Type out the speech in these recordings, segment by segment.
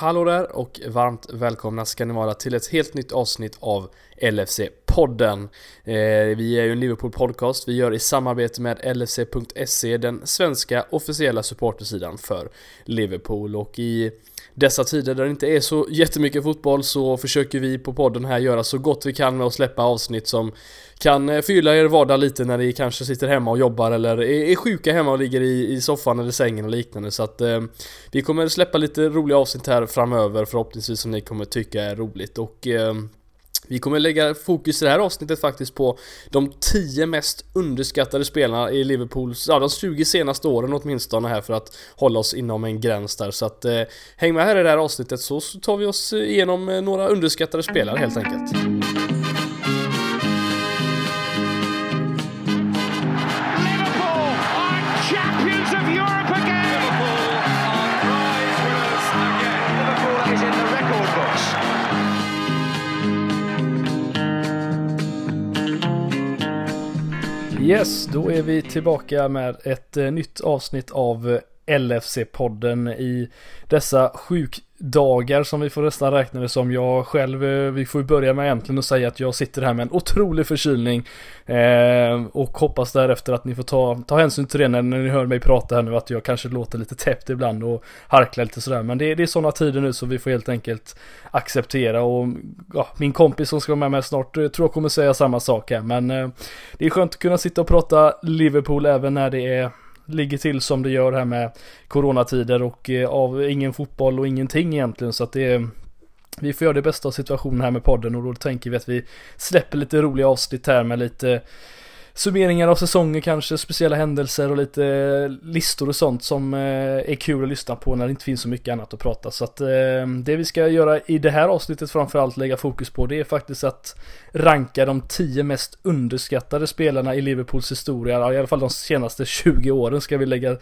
Hallå där och varmt välkomna ska ni vara till ett helt nytt avsnitt av LFC-podden. Eh, vi är ju en Liverpool-podcast vi gör i samarbete med LFC.se, den svenska officiella supportersidan för Liverpool och i dessa tider där det inte är så jättemycket fotboll så försöker vi på podden här göra så gott vi kan med att släppa avsnitt som kan eh, fylla er vardag lite när ni kanske sitter hemma och jobbar eller är, sjuka hemma och ligger i, i soffan eller sängen och liknande. Så att eh, vi kommer släppa lite roliga avsnitt här framöver. Förhoppningsvis som ni kommer tycka är roligt. Och eh, vi kommer lägga fokus i det här avsnittet faktiskt på de 10 mest underskattade spelarna i Liverpools, ja de 20 senaste åren åtminstone här för att hålla oss inom en gräns där så att eh, häng med här i det här avsnittet så tar vi oss igenom eh, några underskattade spelare helt enkelt. Yes, då är vi tillbaka med ett eh, nytt avsnitt av eh, LFC-podden i dessa Dagar som vi får nästan räkna det som. Jag själv, eh, vi får börja med egentligen att säga att jag sitter här med en otrolig förkylning eh, och hoppas därefter att ni får ta, ta hänsyn till det när, när ni hör mig prata här nu att jag kanske låter lite täppt ibland och harklar lite sådär. Men det, det är sådana tider nu så vi får helt enkelt acceptera och ja, min kompis som ska vara med mig snart eh, tror jag kommer säga samma sak här men eh, det är skönt att kunna sitta och prata Liverpool även när det är ligger till som det gör här med coronatider och eh, av ingen fotboll och ingenting egentligen. Så att det är vi får göra det bästa av situationen här med podden och då tänker vi att vi släpper lite roliga avsnitt här med lite summeringar av säsonger kanske, speciella händelser och lite eh, listor och sånt som eh, är kul att lyssna på när det inte finns så mycket annat att prata. Så att eh, det vi ska göra i det här avsnittet framförallt lägga fokus på det är faktiskt att ranka de tio mest underskattade spelarna i Liverpools historia, i alla fall de senaste 20 åren ska vi, lägga,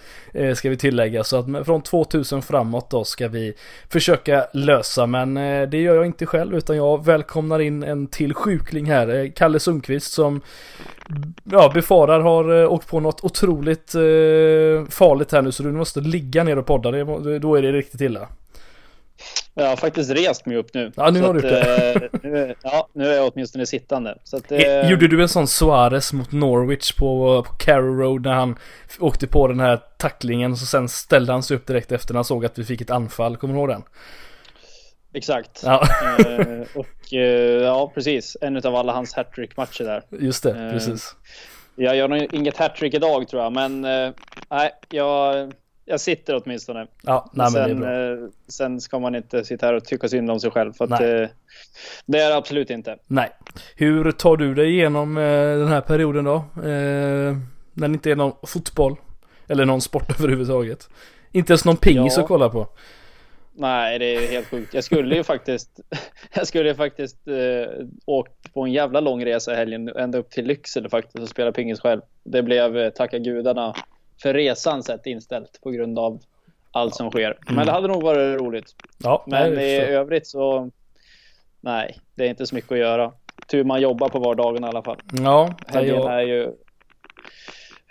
ska vi tillägga. Så att från 2000 framåt då ska vi försöka lösa, men det gör jag inte själv utan jag välkomnar in en till sjukling här, Kalle Sundqvist som ja, befarar har eh, åkt på något otroligt eh, farligt här nu så du måste ligga ner och podda. Det, då är det riktigt illa. Jag har faktiskt rest mig upp nu. Ja, nu har du gjort det. Eh, nu, ja, nu är jag åtminstone sittande. Så att, eh... Gjorde du en sån Suarez mot Norwich på, på Carrow Road när han åkte på den här tacklingen och så sen ställde han sig upp direkt efter när han såg att vi fick ett anfall. Kommer du ihåg den? Exakt. Ja. eh, och eh, ja, precis. En av alla hans hattrick-matcher där. Just det, eh, precis. Jag gör nog inget hattrick idag tror jag, men nej, jag, jag sitter åtminstone. Ja, nej, sen, sen ska man inte sitta här och tycka synd om sig själv, för att det är det absolut inte. Nej. Hur tar du dig igenom den här perioden då? när det inte är någon fotboll? Eller någon sport överhuvudtaget? Inte ens någon pingis ja. att kolla på? Nej, det är helt sjukt. Jag skulle ju faktiskt, jag skulle ju faktiskt eh, åkt på en jävla lång resa i helgen, ända upp till Lycksele faktiskt och spela pingis själv. Det blev, eh, tacka gudarna, för resan sett inställt på grund av allt som sker. Mm. Men det hade nog varit roligt. Ja, Men i övrigt så, nej, det är inte så mycket att göra. Tur man jobbar på vardagen i alla fall. Ja, Helgen jag... är ju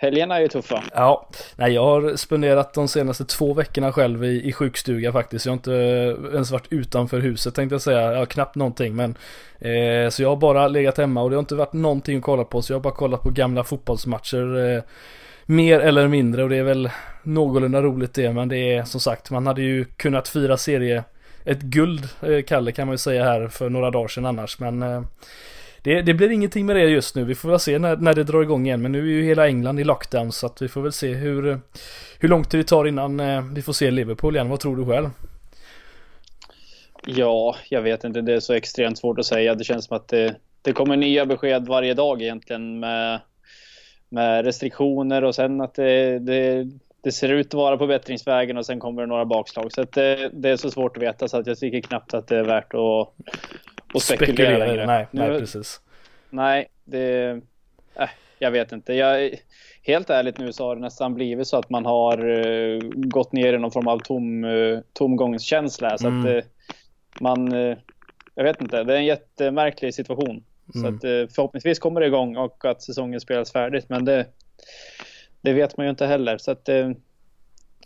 Helgerna är ju tuffa. Ja, nej jag har spenderat de senaste två veckorna själv i, i sjukstuga faktiskt. Jag har inte ens varit utanför huset tänkte jag säga. Jag har knappt någonting men eh, Så jag har bara legat hemma och det har inte varit någonting att kolla på så jag har bara kollat på gamla fotbollsmatcher eh, Mer eller mindre och det är väl någorlunda roligt det men det är som sagt man hade ju kunnat fira serie Ett guld eh, Kalle kan man ju säga här för några dagar sedan annars men eh, det, det, blir ingenting med det just nu. Vi får väl se när, när det drar igång igen. Men nu är ju hela England i lockdown så att vi får väl se hur, hur lång tid det tar innan eh, vi får se Liverpool igen. Vad tror du själv? Ja, jag vet inte. Det är så extremt svårt att säga. Det känns som att det, det kommer nya besked varje dag egentligen med, med restriktioner och sen att det, det, det ser ut att vara på bättringsvägen och sen kommer det några bakslag. Så det, det, är så svårt att veta så att jag tycker knappt att det är värt att, och spekulera, spekulera längre. Nej, nej, nu, precis. Nej, det... Äh, jag vet inte. Jag, helt ärligt nu så har det nästan blivit så att man har uh, gått ner i någon form av tom, uh, tomgångskänsla. Så mm. att uh, man... jag vet inte. Det är en jättemärklig situation. Mm. Så att förhoppningsvis kommer det igång och att säsongen spelas färdigt. Men det, det vet man ju inte heller. Så att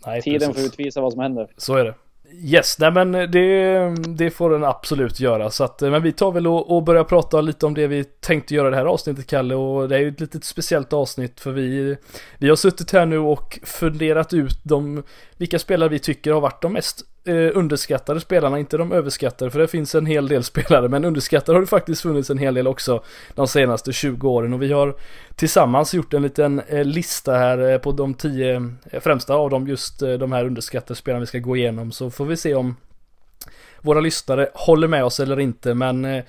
Nej, tiden precis. får utvisa vad som händer. Så är det Yes, nej men det, det får den absolut göra. Så att, eh, men vi tar väl och, och börjar prata lite om det vi tänkte göra det här avsnittet Kalle. Och det är ju ett litet speciellt avsnitt för vi, vi har suttit här nu och funderat ut de, vilka spelare vi tycker har varit de mest eh, underskattade spelarna, inte de överskattade. För det finns en hel del spelare, men underskattade har det faktiskt funnits en hel del också de senaste 20 åren. Och vi har tillsammans gjort en liten eh, lista här eh, på de tio eh, främsta av dem, just eh, de här underskattade spelarna vi ska gå igenom. Så får vi se om våra lyssnare håller med oss eller inte. Men eh,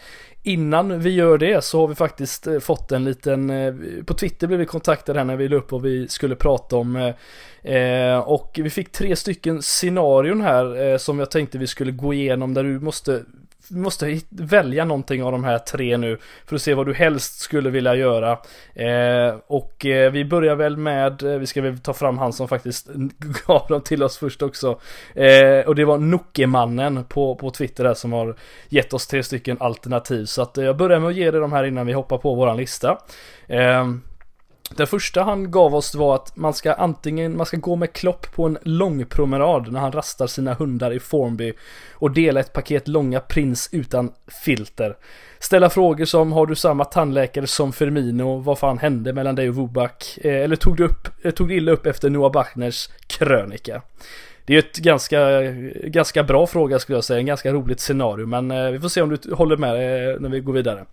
innan vi gör det så har vi faktiskt eh, fått en liten, eh, på Twitter blev vi kontaktade här när vi la upp vad vi skulle prata om. Eh, och vi fick tre stycken scenarion här som jag tänkte vi skulle gå igenom där du måste du måste välja någonting av de här tre nu för att se vad du helst skulle vilja göra. Eh, och eh, vi börjar väl med, eh, vi ska väl ta fram han som faktiskt gav dem till oss först också. Eh, och det var Nockemannen på, på Twitter där som har gett oss tre stycken alternativ. Så att eh, jag börjar med att ge dig de här innan vi hoppar på våran lista. Eh, den det första han gav oss var att man ska antingen, man ska gå med Klopp på en lång promenad när han rastar sina hundar i Formby och dela ett paket långa Prins utan filter. Ställa frågor som har du samma tandläkare som Firmino? Vad fan hände mellan dig och Wobak? Eh, eller tog du, upp, eh, tog du illa upp efter Noah Bachners krönika? Det är ju ett ganska, ganska bra fråga skulle jag säga, en ganska roligt scenario men eh, vi får se om du håller med eh, när vi går vidare.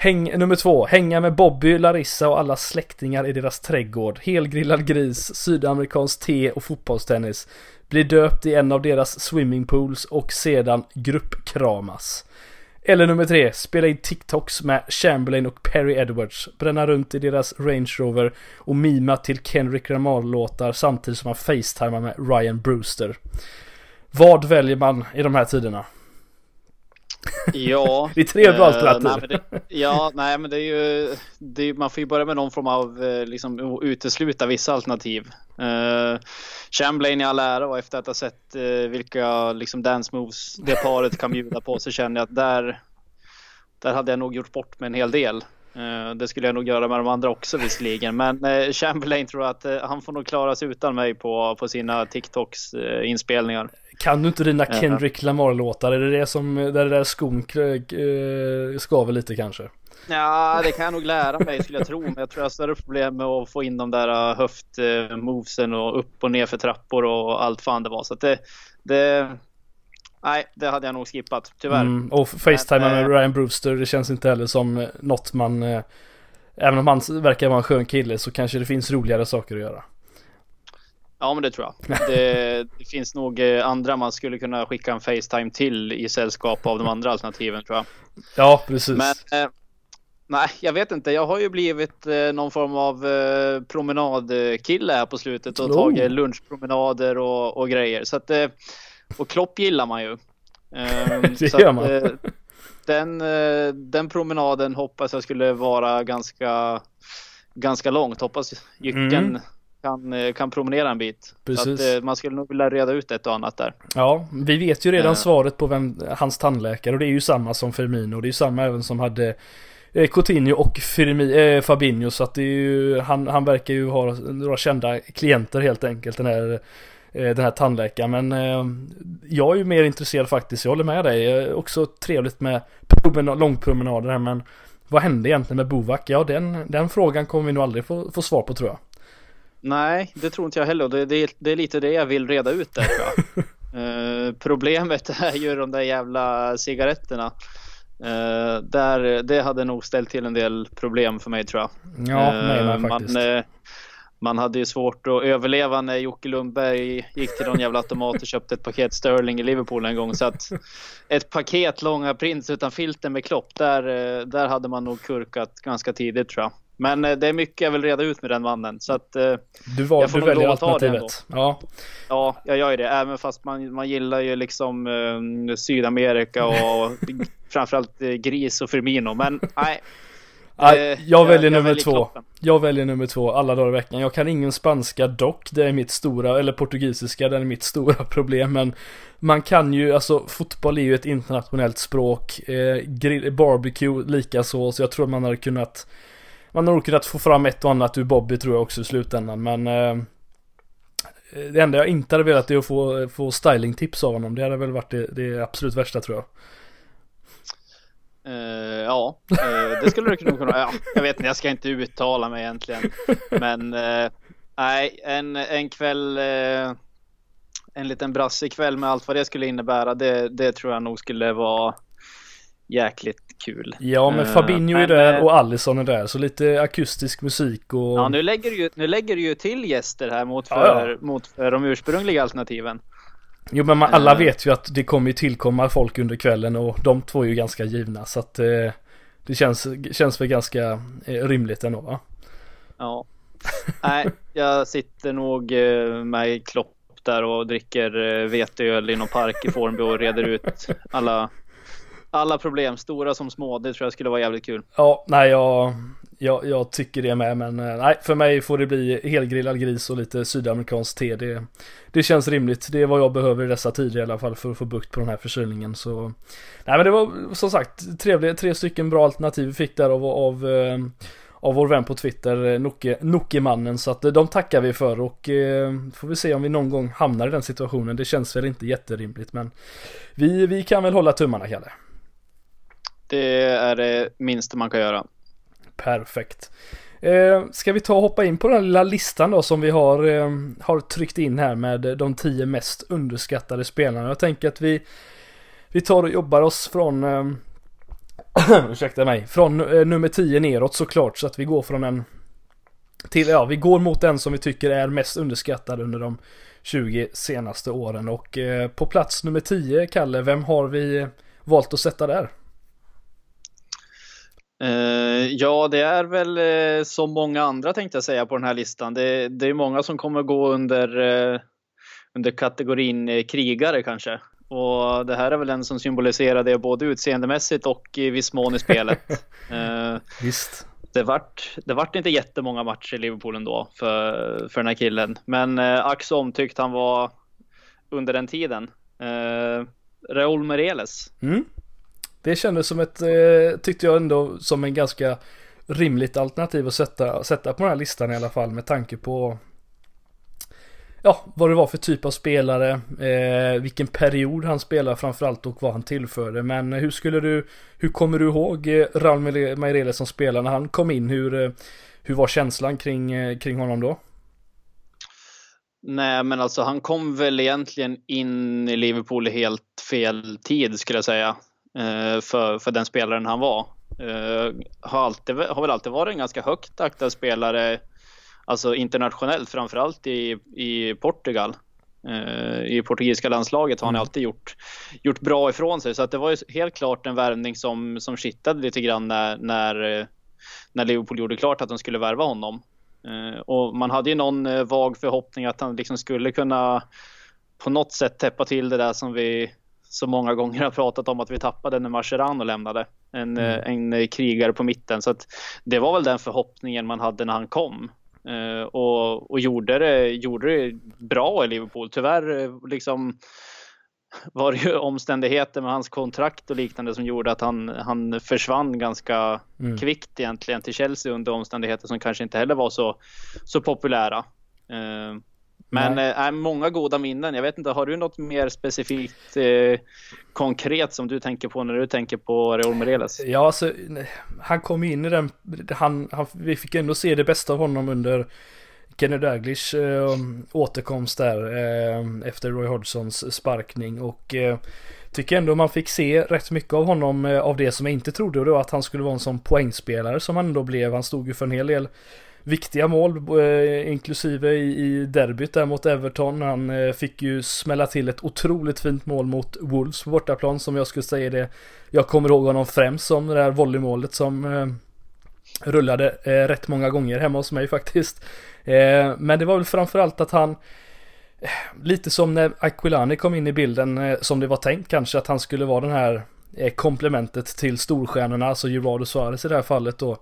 Häng, nummer två, hänga med Bobby, Larissa och alla släktingar i deras trädgård. Helgrillad gris, sydamerikansk te och fotbollstennis. Bli döpt i en av deras swimmingpools och sedan gruppkramas. Eller nummer tre, spela in TikToks med Chamberlain och Perry Edwards. Bränna runt i deras Range Rover och mima till Kendrick Lamar-låtar samtidigt som man facetimar med Ryan Brewster. Vad väljer man i de här tiderna? Ja. det är tre bra eh, nej, det, ja, nej men det är ju, det är, man får ju börja med någon form av eh, liksom utesluta vissa alternativ. Uh, Chamberlain i all ära och efter att ha sett uh, vilka liksom dance moves det paret kan bjuda på så känner jag att där, där hade jag nog gjort bort med en hel del. Uh, det skulle jag nog göra med de andra också visserligen. Men uh, Chamberlain tror jag att han får nog klara sig utan mig på, på sina TikToks inspelningar. Kan du inte dina Kendrick Lamar-låtar? Är det det som, där det där skon äh, skaver lite kanske? Ja, det kan jag nog lära mig skulle jag tro. Men jag tror jag har större problem med att få in de där äh, höftmovesen och upp och ner för trappor och allt fan det var. Så att det, det Nej, det hade jag nog skippat, tyvärr. Mm, och Facetime med äh, Ryan Brewster, det känns inte heller som något man... Även om han verkar vara en skön kille så kanske det finns roligare saker att göra. Ja, men det tror jag. Det, det, finns nog eh, andra man skulle kunna skicka en Facetime till i sällskap av de andra alternativen tror jag. Ja, precis. Men eh, nej, jag vet inte. Jag har ju blivit eh, någon form av eh, promenadkille här på slutet och oh. tagit lunchpromenader och, och grejer. Så att, eh, och Klopp gillar man ju. Ehm, det gör man. Att, eh, den, den promenaden hoppas jag skulle vara ganska, ganska långt. Hoppas Jycken mm kan, eh, kan promenera en bit. Precis. Så att, eh, man skulle nog vilja reda ut ett och annat där. Ja, vi vet ju redan uh. svaret på vem hans tandläkare och det är ju samma som Firmino. Det är ju samma även som hade Coutinho och Firmi, äh, Fabinho så att det är ju, han, han verkar ju ha några kända klienter helt enkelt den här den här tandläkaren men eh, jag är ju mer intresserad faktiskt, jag håller med dig. Också trevligt med promenad, långpromenader här men vad hände egentligen med Bovak? Ja den, den frågan kommer vi nog aldrig få, få svar på tror jag. Nej, det tror inte jag heller. Det, det, det är lite det jag vill reda ut där uh, problemet är ju de där jävla cigaretterna. Uh, där, det hade nog ställt till en del problem för mig tror jag. Ja, uh, nej, nej, faktiskt. Man, man hade ju svårt att överleva när Jocke Lundberg gick till någon jävla automat och köpte ett paket Sterling i Liverpool en gång. Så att ett paket långa Prince utan filter med Klopp, där, där hade man nog kurkat ganska tidigt tror jag. Men eh, det är mycket jag vill reda ut med den mannen. Så att, eh, du, var, jag får du väljer alternativet. Ja. ja, jag gör ju det. Även fast man, man gillar ju liksom eh, Sydamerika och framförallt eh, Gris och Firmino. Men nej. jag, jag väljer nummer jag två. Kloppen. Jag väljer nummer två alla dagar i veckan. Jag kan ingen spanska dock. Det är mitt stora, eller portugisiska, det är mitt stora problem. Men man kan ju, alltså fotboll är ju ett internationellt språk. Eh, grill, barbecue likaså. Så jag tror man hade kunnat man har nog kunnat få fram ett och annat ur Bobby tror jag också i slutändan men eh, det enda jag inte hade velat är att få, få stylingtips av honom. Det hade väl varit det, det absolut värsta tror jag. Uh, ja, uh, det skulle du nog kunna. Ja, jag vet inte, jag ska inte uttala mig egentligen. Men uh, nej, en, en kväll, en liten brassig kväll med allt vad det skulle innebära. Det, det tror jag nog skulle vara jäkligt kul. Ja, men Fabinho är där och Allison är där, så lite akustisk musik och... Ja, nu lägger du ju, nu lägger du ju till gäster här mot för, ja, mot för de ursprungliga alternativen. Jo men man, alla vet ju att det kommer ju tillkomma folk under kvällen och de två är ju ganska givna så att eh, det känns, känns väl ganska eh, rimligt ändå va? Ja. Nej, jag sitter nog eh, med Klopp där och dricker eh, veteöl i någon park i Fornby och reder ut alla, alla problem, stora som små. Det tror jag skulle vara jävligt kul. Ja, nej jag, jag, jag tycker det med men eh, nej för mig får det bli helgrillad gris och lite sydamerikansk te. Det, det känns rimligt. Det är vad jag behöver i dessa tider i alla fall för att få bukt på den här förkylningen. Så nej men det var som sagt trevligt. Tre stycken bra alternativ vi fick där av, av eh, av vår vän på Twitter, eh, Noke, Nokemannen. Så att de tackar vi för och eh, får vi se om vi någon gång hamnar i den situationen. Det känns väl inte jätterimligt men vi, vi kan väl hålla tummarna Kalle. Det är det minsta man kan göra. Perfekt. Eh, ska vi ta och hoppa in på den lilla listan då som vi har, eh, har tryckt in här med de tio mest underskattade spelarna. Jag tänker att vi, vi tar och jobbar oss från, eh, ursäkta mig, från eh, nummer 10 neråt såklart så att vi går från en till, ja vi går mot den som vi tycker är mest underskattad under de 20 senaste åren och eh, på plats nummer 10 Kalle, vem har vi valt att sätta där? Uh, ja, det är väl uh, som många andra tänkte jag säga på den här listan. Det, det är många som kommer gå under, uh, under kategorin krigare kanske. Och det här är väl den som symboliserar det både utseendemässigt och i viss mån i spelet. Visst. Det vart, det vart inte jättemånga matcher i Liverpool ändå för, för den här killen. Men uh, ack omtyckt han var under den tiden. Raúl Mereles. Mm. Det kändes som ett, eh, tyckte jag ändå, som en ganska rimligt alternativ att sätta, sätta på den här listan i alla fall med tanke på Ja, vad det var för typ av spelare, eh, vilken period han spelade framförallt och vad han tillförde. Men hur skulle du, hur kommer du ihåg eh, Raul Meireles som spelare när han kom in? Hur, eh, hur var känslan kring, eh, kring honom då? Nej, men alltså han kom väl egentligen in i Liverpool i helt fel tid skulle jag säga. Eh, för, för den spelaren han var. Eh, har, alltid, har väl alltid varit en ganska högt aktad spelare, alltså internationellt, framförallt i, i Portugal. Eh, I portugisiska landslaget har han mm. alltid gjort, gjort bra ifrån sig, så att det var ju helt klart en värvning som, som kittade lite grann när, när, när Liverpool gjorde klart att de skulle värva honom. Och man hade ju någon vag förhoppning att han liksom skulle kunna på något sätt täppa till det där som vi så många gånger har pratat om att vi tappade när Mascherano lämnade. En, mm. Eh, en eh, krigare på mitten. Så att det var väl den förhoppningen man hade när han kom. Uh, och, och gjorde, det, gjorde det bra i Liverpool. Tyvärr liksom var det ju omständigheter med hans kontrakt och liknande som gjorde att han, han försvann ganska mm. kvickt egentligen till Chelsea under omständigheter som kanske inte heller var så, så populära. Men äh, många goda minnen. Jag vet inte, har du något mer specifikt eh, konkret som du tänker på när du tänker på Reol Mereles? Ja, alltså han kom in i den, han, han, vi fick ändå se det bästa av honom under Kenny Daglish eh, återkomst där eh, efter Roy Hodgsons sparkning och eh, tycker ändå man fick se rätt mycket av honom eh, av det som jag inte trodde och det var att han skulle vara en sån poängspelare som han ändå blev. Han stod ju för en hel del viktiga mål, eh, inklusive i, i derbyt där mot Everton. Han eh, fick ju smälla till ett otroligt fint mål mot Wolves på bortaplan som jag skulle säga det. Jag kommer ihåg honom främst som det där volleymålet som eh, rullade eh, rätt många gånger hemma hos mig faktiskt. Eh, men det var väl framförallt att han eh, Lite som när Aquilani kom in i bilden eh, som det var tänkt kanske att han skulle vara den här Eh, komplementet till storstjärnorna, alltså Gerardo Suarez i det här fallet då.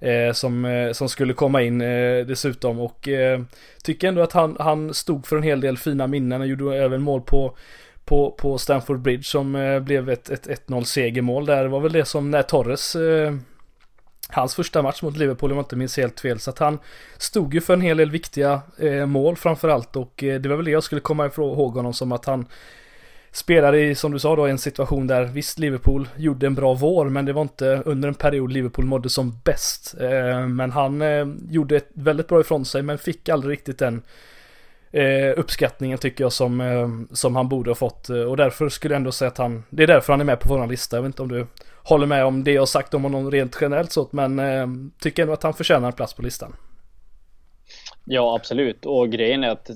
Eh, som, eh, som skulle komma in eh, dessutom och eh, tycker ändå att han, han stod för en hel del fina minnen. och gjorde även mål på på, på Stamford Bridge som eh, blev ett, ett 1-0 segermål där. Det var väl det som när Torres hans första match mot Liverpool om jag inte minns helt fel. Så att han stod ju för en hel del viktiga eh, mål framförallt och det var väl det jag skulle komma ihåg honom som att han Spelar i, som du sa då, en situation där visst Liverpool gjorde en bra vår men det var inte under en period Liverpool mådde som bäst. Eh, men han eh, gjorde ett väldigt bra ifrån sig men fick aldrig riktigt den eh, uppskattningen tycker jag som, som han borde ha fått. Och därför skulle jag ändå säga att han, det är därför han är med på våran lista. Jag vet inte om du håller med om det jag sagt om honom rent generellt så, men tycker ändå att han förtjänar en plats på listan. Ja, absolut. Och grejen är att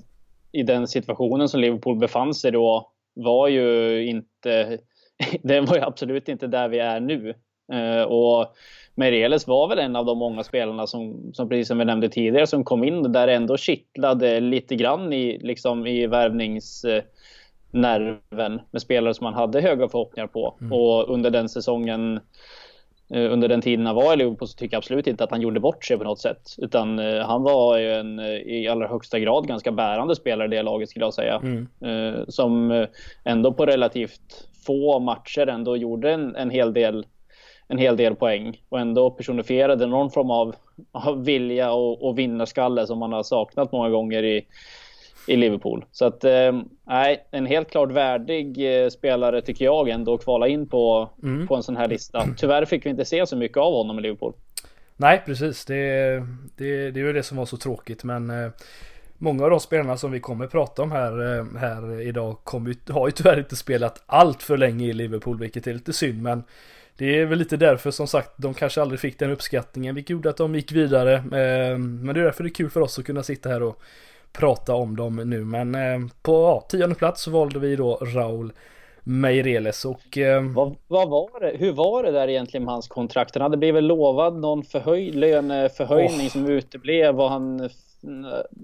i den situationen som Liverpool befann sig då var ju inte, det var ju absolut inte där vi är nu. Eh, och Mereles var väl en av de många spelarna som, som precis som vi nämnde tidigare, som kom in där ändå kittlade lite grann i, liksom i värvningsnerven med spelare som man hade höga förhoppningar på. Mm. Och under den säsongen under den tiden han var i Liverpool så tycker jag absolut inte att han gjorde bort sig på något sätt. Utan eh, han var ju en i allra högsta grad ganska bärande spelare i det laget skulle jag säga. Mm. Som ändå på relativt få matcher ändå gjorde en, en hel del en hel del poäng och ändå personifierade någon form av, av vilja och, och vinnarskalle som man har saknat många gånger i, i Liverpool. Så att eh, nej, en helt klart värdig eh, spelare tycker jag ändå att kvala in på, mm. på en sån här lista. Tyvärr fick vi inte se så mycket av honom i Liverpool. Nej, precis. Det, det, det är ju det som var så tråkigt, men eh, Många av de spelarna som vi kommer prata om här, eh, här idag kommer, har ju tyvärr inte spelat allt för länge i Liverpool, vilket är lite synd, men det är väl lite därför som sagt de kanske aldrig fick den uppskattningen vilket gjorde att de gick vidare. Eh, men det är därför det är kul för oss att kunna sitta här och prata om dem nu. Men eh, på ja, tionde plats så valde vi då Raul Meireles och... Eh, vad, vad, var det? Hur var det där egentligen med hans kontrakt? Han hade blivit lovad någon förhöj, löneförhöjning oh. som uteblev och han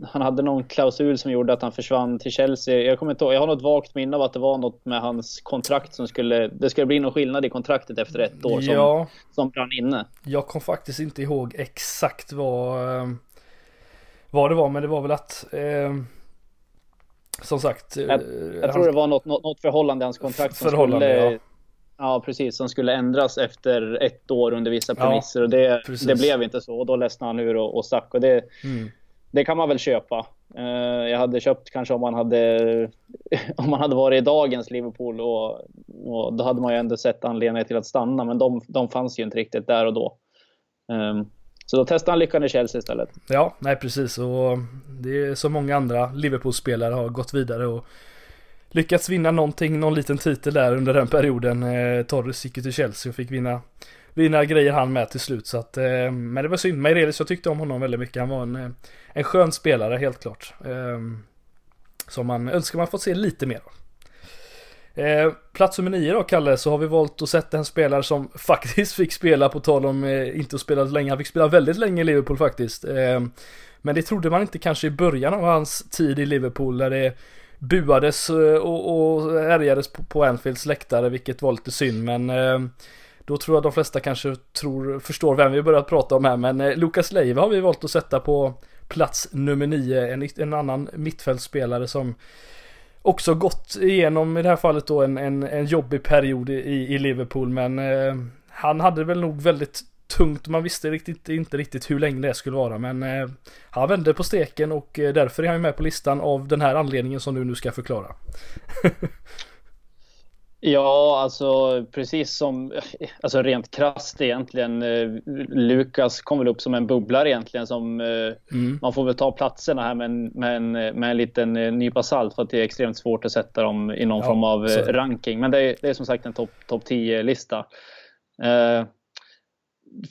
han hade någon klausul som gjorde att han försvann till Chelsea. Jag kommer inte ihåg, jag har något vagt minne av att det var något med hans kontrakt som skulle, det skulle bli någon skillnad i kontraktet efter ett år som, ja, som brann inne. Jag kom faktiskt inte ihåg exakt vad, eh, vad det var, men det var väl att eh, som sagt. Jag, jag han, tror det var något, något, något förhållande i hans kontrakt som skulle, ja. Ja, precis. Som skulle ändras efter ett år under vissa premisser. Ja, och det, det blev inte så. Och då ledsnade han ur och, och stack. Och det, mm det kan man väl köpa. Eh, jag hade köpt kanske om man hade, om man hade varit i dagens Liverpool och, och då hade man ju ändå sett anledningar till att stanna, men de, de fanns ju inte riktigt där och då. Ehm, så då testade han lyckan i Chelsea istället. Ja, nej precis och det är så många andra Liverpool-spelare har gått vidare och lyckats vinna någonting, någon liten titel där under den perioden. Eh, Torres gick ju till Chelsea och fick vinna vinna grejer han med till slut. Så att, eh, men det var synd. Meireles, jag tyckte om honom väldigt mycket. Han var en, eh, en skön spelare helt klart. Eh, som man önskar man fått se lite mer av. Eh, plats nummer nio då Kalle, så har vi valt att sätta en spelare som faktiskt fick spela på tal om eh, inte att spela länge. Han fick spela väldigt länge i Liverpool faktiskt. Eh, men det trodde man inte kanske i början av hans tid i Liverpool där det buades eh, och, och härjades på, på Anfields läktare vilket var lite synd men eh, då tror jag de flesta kanske tror, förstår vem vi börjat prata om här men eh, Leiva har vi valt att sätta på plats nummer nio. En, en annan mittfältspelare som också gått igenom i det här fallet då en, en, en jobbig period i, i Liverpool men eh, han hade väl nog väldigt tungt. Man visste riktigt, inte riktigt hur länge det skulle vara men eh, han vände på steken och eh, därför är han med på listan av den här anledningen som du nu ska förklara. Ja, alltså precis som, alltså rent krasst egentligen. Eh, Lukas kom väl upp som en bubblare egentligen som eh, mm. man får väl ta platserna här med en, med en, med en liten eh, nypa salt för att det är extremt svårt att sätta dem i någon ja, form av så. ranking. Men det är, det är som sagt en topp top 10 lista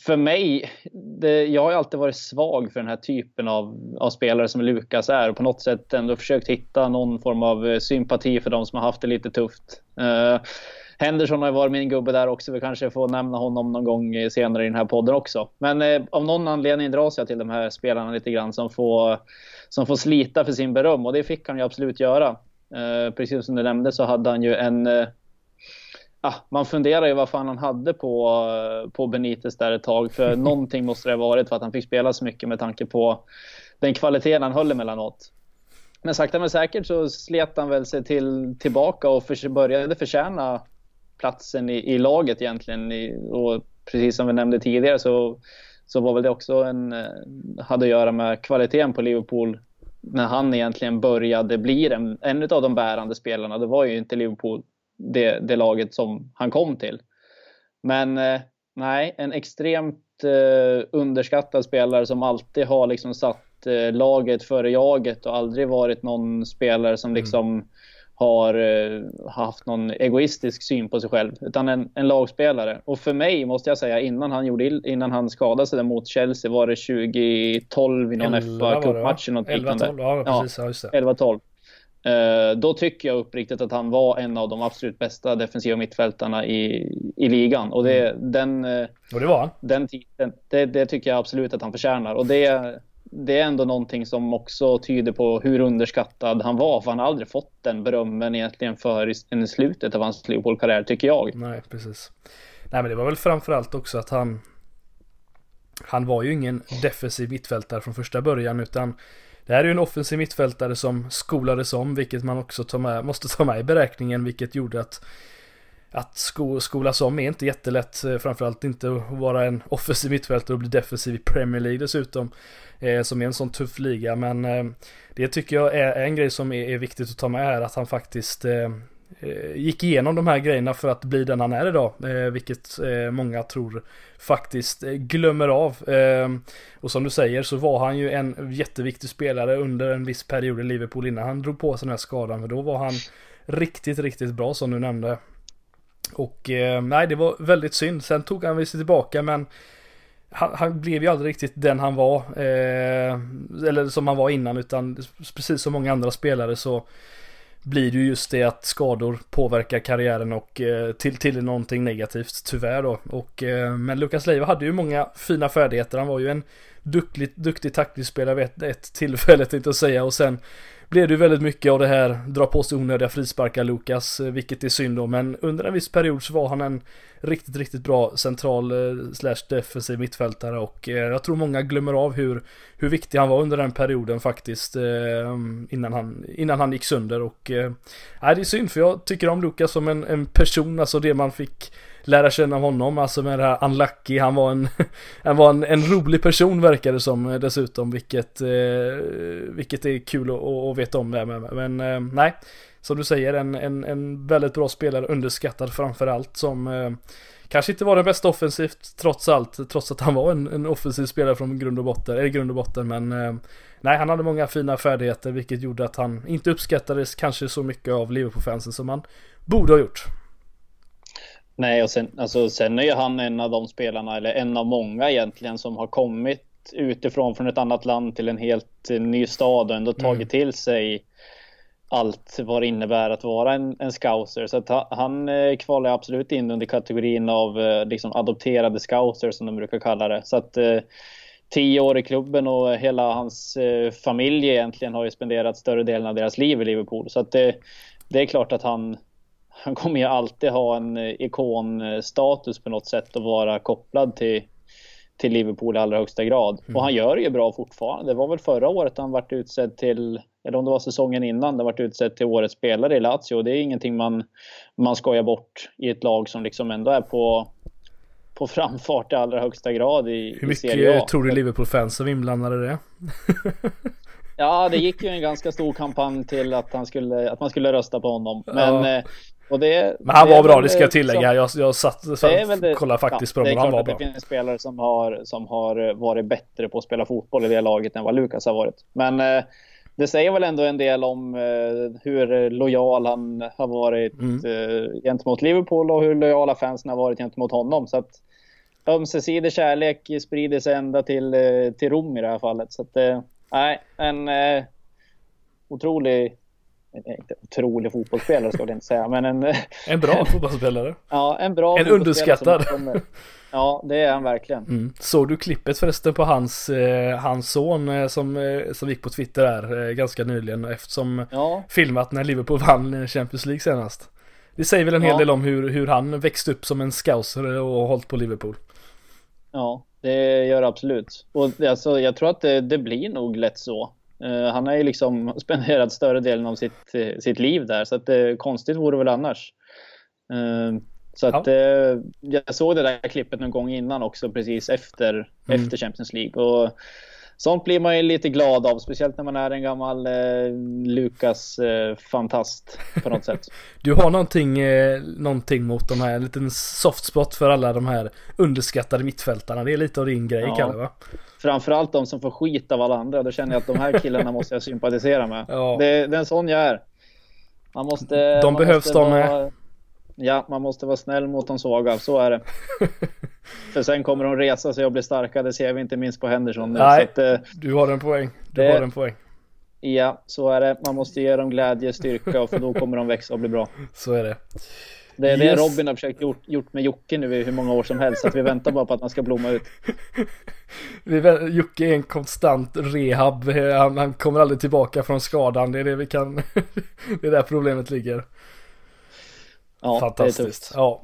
för mig, det, jag har ju alltid varit svag för den här typen av, av spelare som Lukas är och på något sätt ändå försökt hitta någon form av eh, sympati för de som har haft det lite tufft. Uh, Henderson har ju varit min gubbe där också. Vi kanske får nämna honom någon gång eh, senare i den här podden också. Men eh, av någon anledning dras jag till de här spelarna lite grann som får, som får slita för sin beröm och det fick han ju absolut göra. Eh, precis som du nämnde så hade han ju en eh, ah, man funderar ju vad fan han hade på, på Benitez där ett tag. För någonting måste det ha varit för att han fick spela så mycket med tanke på den kvaliteten han höll emellanåt. Men sakta men säkert så slet han väl sig till, tillbaka och för, började förtjäna platsen i, i laget egentligen. I, och precis som vi nämnde tidigare så så var väl det också en, eh, hade att göra med kvaliteten på Liverpool när han egentligen började bli en, en av de bärande spelarna. Det var ju inte Liverpool det, det laget som han kom till. Men eh, nej, en extremt eh, underskattad spelare som alltid har liksom satt eh, laget före jaget och aldrig varit någon spelare som mm. liksom mm har haft någon egoistisk syn på sig själv, utan en, en lagspelare. Och för mig, måste jag säga, innan han, gjorde, innan han skadade sig mot Chelsea, var det 2012 i någon fa cupmatch eller något 11, liknande. 12, ja, precis, ja, just det. 11-12. Uh, då tycker jag uppriktigt att han var en av de absolut bästa defensiva mittfältarna i, i ligan. Och, det, mm. den, uh, och det var han. Den titeln, det, det, tycker jag absolut att han förtjänar. Och det, det är ändå någonting som också tyder på hur underskattad han var. För han har aldrig fått den berömmen egentligen för i slutet av hans Liverpool-karriär, tycker jag. Nej, precis. Nej, men det var väl framförallt också att han... Han var ju ingen defensiv mittfältare från första början, utan det här är ju en offensiv mittfältare som skolades om, vilket man också tar med, måste ta med i beräkningen, vilket gjorde att att sko skolas om är inte jättelätt, eh, framförallt inte att vara en offensiv mittfältare och bli defensiv i Premier League dessutom. Eh, som är en sån tuff liga, men eh, det tycker jag är en grej som är, är, viktigt att ta med här, att han faktiskt eh Eh, gick igenom de här grejerna för att bli den han är idag, eh, vilket eh, många tror faktiskt glömmer av. Ehm, och som du säger så var han ju en jätteviktig spelare under en viss period i Liverpool innan han drog på sig den här skadan, för då var han riktigt, riktigt bra som du nämnde. Och nej, det var väldigt synd. Sen tog han sig tillbaka men han, han, blev ju aldrig riktigt den han var. Eller som han var innan utan precis som många andra spelare så blir det ju just det att skador påverkar karriären och eh, till, till någonting negativt tyvärr då. Och, eh, men Lukas Leiva hade ju många fina färdigheter. Han var ju en duktig, duktig taktiskspelare vid ett, ett tillfälle tänkte jag säga och sen blev det ju väldigt mycket av det här dra på sig onödiga frisparkar Lukas, eh, vilket är synd då. Men under en viss period så var han en riktigt, riktigt bra central eh, slash defensiv mittfältare och eh, jag tror många glömmer av hur, hur viktig han var under den perioden faktiskt innan han, innan han gick sönder och äh, det är synd för jag tycker om Lukas som en, en person, alltså det man fick lära känna honom, alltså med det här Unlucky, han var en, han var en, en rolig person verkar det som eh, dessutom, vilket, eh, vilket är kul att, att veta om det med. Men eh, nej, som du säger, en, en, en väldigt bra spelare, underskattad framförallt som eh, Kanske inte var den bästa offensivt trots allt, trots att han var en, en offensiv spelare från grund och botten, eller grund och botten, men eh, Nej, han hade många fina färdigheter vilket gjorde att han inte uppskattades kanske så mycket av Liverpool-fansen som han borde ha gjort. Nej, och sen, alltså, sen är ju han en av de spelarna, eller en av många egentligen, som har kommit utifrån från ett annat land till en helt ny stad och ändå tagit mm. till sig allt vad det innebär att vara en, en scouser. Så att han eh, kvalar absolut in under kategorin av eh, liksom adopterade scouser som de brukar kalla det. Så att eh, tio år i klubben och hela hans eh, familj egentligen har ju spenderat större delen av deras liv i Liverpool. Så att det, det är klart att han, han kommer ju alltid ha en eh, ikonstatus på något sätt och vara kopplad till, till Liverpool i allra högsta grad. Mm. Och han gör det ju bra fortfarande. Det var väl förra året han vart utsedd till, eller om det var säsongen innan, det vart utsedd till årets spelare i Lazio. Det är ingenting man, man skojar bort i ett lag som liksom ändå är på, på framfart i allra högsta grad i, Hur mycket i tror du Liverpool-fans var inblandade det? ja, det gick ju en ganska stor kampanj till att, han skulle, att man skulle rösta på honom. Men ja. Eh, och det, men han var bra, det ska jag tillägga. Jag, jag satt, det, kollade faktiskt ja, på honom, han var bra. Det finns spelare som har, som har varit bättre på att spela fotboll i det laget än vad Lukas har varit. Men eh, det säger väl ändå en del om eh, hur lojal han har varit mm. eh, gentemot Liverpool och hur lojala fansen har varit gentemot honom. Så att ömsesidig kärlek sprider sig ända till, eh, till Rom i det här fallet. Så att, eh, nej, en eh, otrolig inte otrolig fotbollsspelare ska jag inte säga, men en... En bra fotbollsspelare. Ja, en bra En underskattad. ja, det är han verkligen. Mm. Såg du klippet förresten på hans, eh, hans son eh, som, eh, som gick på Twitter där eh, ganska nyligen eftersom ja. filmat när Liverpool vann Champions League senast. Det säger väl en hel del om hur, hur han växte upp som en scouser och hållit på Liverpool. Ja, det gör absolut. Och alltså, jag tror att det, det blir nog lätt så. Uh, han har ju liksom spenderat större delen av sitt, sitt liv där, så att det, konstigt vore väl annars. Så att eh, jag såg det där klippet någon gång innan också precis efter, Mm. efter Champions League. Och sånt blir man ju lite glad av, speciellt när man är en gammal eh, Lukas-fantast på något sätt. Du har någonting, eh, någonting mot de här, en liten soft spot för alla de här underskattade mittfältarna. Det är lite av din grej Ja. Kalle va? Framförallt de som får skit av alla andra. Då känner jag att de här killarna måste jag sympatisera med. Ja. Det, det är en sån jag är. Man måste... De man behövs måste de vara, Ja, man måste vara snäll mot de svaga. Så är det. För sen kommer de resa sig och bli starka. Det ser vi inte minst på Henderson nu. Nej. Så att, eh, Du har en poäng. Du Det- har en poäng. ja, så är det. Man måste ge dem glädje, styrka och för då kommer de växa och bli bra. Så är det. Det är det Yes. Robin har försökt gjort, gjort med Jocke nu i hur många år som helst. Så att vi väntar bara på att man ska blomma ut. Vi, Jocke är en konstant rehab. Eh, Han, han kommer aldrig tillbaka från skadan. Det är det vi kan... det är där problemet ligger. Ja, Fantastiskt. Ja.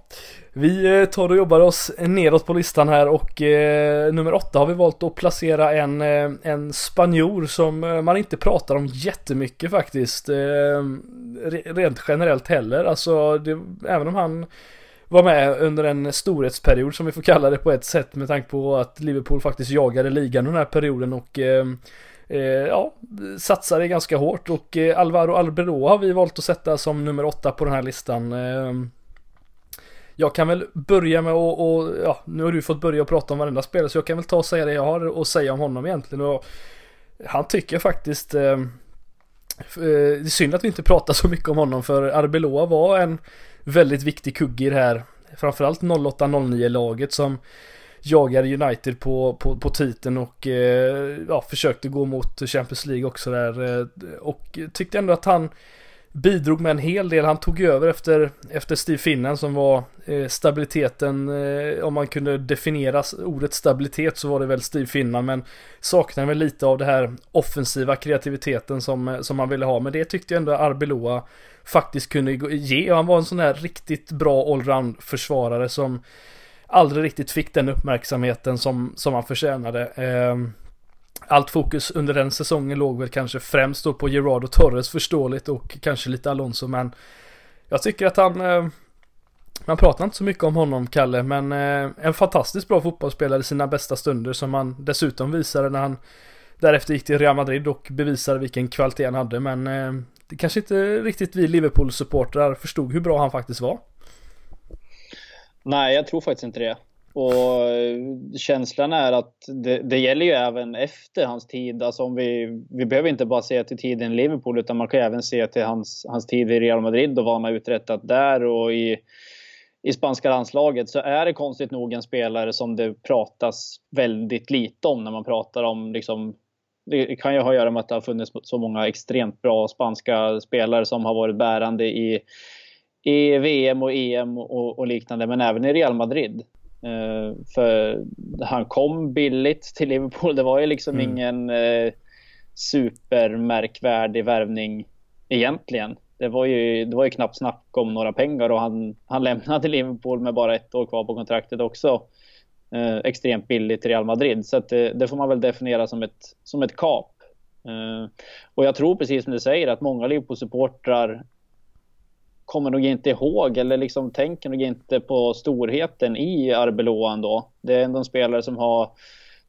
Vi eh, tar och jobbar oss neråt på listan här och eh, nummer åtta har vi valt att placera en, eh, en spanjor som eh, man inte pratar om jättemycket faktiskt. Eh, re- rent generellt heller. Alltså, det, även om han var med under en storhetsperiod som vi får kalla det på ett sätt med tanke på att Liverpool faktiskt jagade ligan under den här perioden och eh, eh, ja, satsade ganska hårt och eh, Alvaro Arbeloa har vi valt att sätta som nummer åtta på den här listan. Eh, jag kan väl börja med att, och, ja, nu har du fått börja och prata om varenda spelare så jag kan väl ta och säga det jag har att säga om honom egentligen och han tycker faktiskt eh, eh det är synd att vi inte pratar så mycket om honom för Arbeloa var en väldigt viktig kugge i det här framförallt 08-09 laget som jagade United på, på, på titeln och eh, ja, försökte gå mot Champions League också där eh, och tyckte ändå att han bidrog med en hel del. Han tog över efter, efter Steve Finnan som var eh, stabiliteten, eh, om man kunde definiera ordet stabilitet så var det väl Steve Finnan men saknar väl lite av det här offensiva kreativiteten som, eh, som man ville ha. Men det tyckte jag ändå Arbeloa faktiskt kunde ge och Han var en sån här riktigt bra allround försvarare som aldrig riktigt fick den uppmärksamheten som, som han förtjänade. Ehm, allt fokus under den säsongen låg väl kanske främst då på Gerard och Torres förståeligt och kanske lite Alonso men jag tycker att han eh, man pratar inte så mycket om honom Kalle men eh, en fantastiskt bra fotbollsspelare i sina bästa stunder som han dessutom visade när han därefter gick till Real Madrid och bevisade vilken kvalitet han hade men eh, det kanske inte riktigt vi Liverpool-supportrar förstod hur bra han faktiskt var. Nej, jag tror faktiskt inte det. Och eh, känslan är att det, det gäller ju även efter hans tid. Alltså om vi, vi behöver inte bara se till tiden i Liverpool utan man kan även se till hans, hans tid i Real Madrid och vad han har uträttat där och i, i spanska landslaget så är det konstigt nog en spelare som det pratas väldigt lite om när man pratar om liksom det kan ju ha att göra med att det har funnits så många extremt bra spanska spelare som har varit bärande i, i VM och EM och, och liknande, men även i Real Madrid. Eh, för han kom billigt till Liverpool. Det var ju liksom Mm. ingen eh, supermärkvärdig värvning egentligen. Det var, ju, det var ju knappt snack om några pengar och han, han lämnade Liverpool med bara ett år kvar på kontraktet också. Eh, extremt billigt till Real Madrid. Så det, det får man väl definiera som ett, som ett kap. Och jag tror precis som du säger att många Liverpool-supportrar kommer nog inte ihåg eller liksom tänker nog inte på storheten i Arbeloa ändå. Det är ändå en spelare som har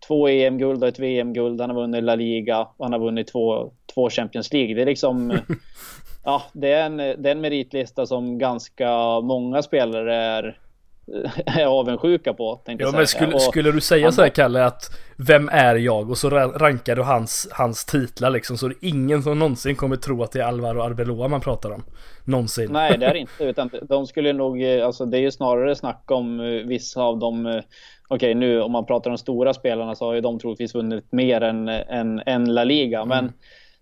två EM-guld och ett VM-guld. Han har vunnit La Liga och han har vunnit två, två Champions League. Det är liksom Ja, det är, en, det är en meritlista som ganska många spelare är, är avundsjuka på. Tänkte Ja men skulle, Och- skulle du säga han- så här Kalle att Vem är jag? Och så ra- rankar du hans, hans titlar liksom så det är ingen som någonsin kommer tro att det är Alvaro Arbeloa man pratar om. Någonsin. Nej, det är det inte. Utan de skulle nog, eh, alltså det är ju snarare snack om eh, vissa av dem. eh, Okej, nu om man pratar om stora spelarna så har ju de troligtvis vunnit mer än, än, än La Liga. Men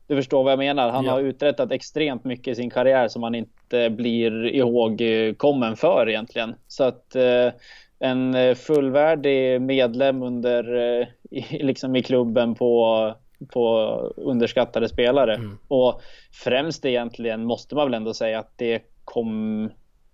du förstår vad jag menar. Han Ja. har uträttat extremt mycket i sin karriär som han inte blir ihågkommen för egentligen. Så att eh, en eh, fullvärdig medlem under, eh, i, liksom i klubben på, på underskattade spelare. Mm. Och främst egentligen måste man väl ändå säga att det kom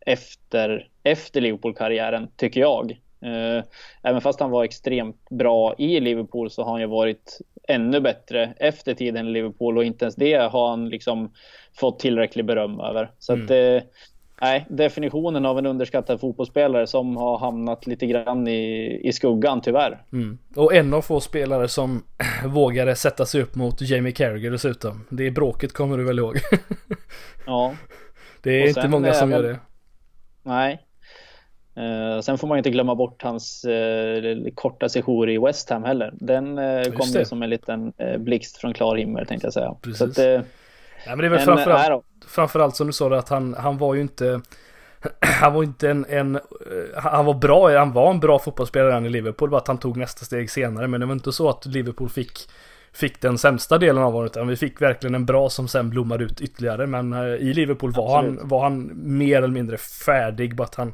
efter, efter Liverpool-karriären, tycker jag. Eh, Även fast han var extremt bra i Liverpool så har han ju varit ännu bättre efter tiden i Liverpool och inte ens det har han liksom fått tillräcklig beröm över. Så att, eh, nej, definitionen av en underskattad fotbollsspelare som har hamnat lite grann i, i skuggan tyvärr. Mm. Och en av få spelare som vågade sätta sig upp mot Jamie Carragher dessutom. Det bråket kommer du väl ihåg? ja. Det är inte många som gör det. Nej. Uh, sen får man inte glömma bort hans uh, korta sejour i West Ham heller. Den uh, kom ju som en liten uh, blixt från klar himmel tänkte jag säga. Precis. Så att, ja, men det är väl framförallt, framförallt som du sa att han, han var ju inte han var inte en, en, han var bra, han var en bra fotbollsspelare i Liverpool, bara att han tog nästa steg senare. Men det var inte så att Liverpool fick, fick den sämsta delen av honom, utan vi fick verkligen en bra som sen blommade ut ytterligare. Men i Liverpool var han, var han mer eller mindre färdig, bara att han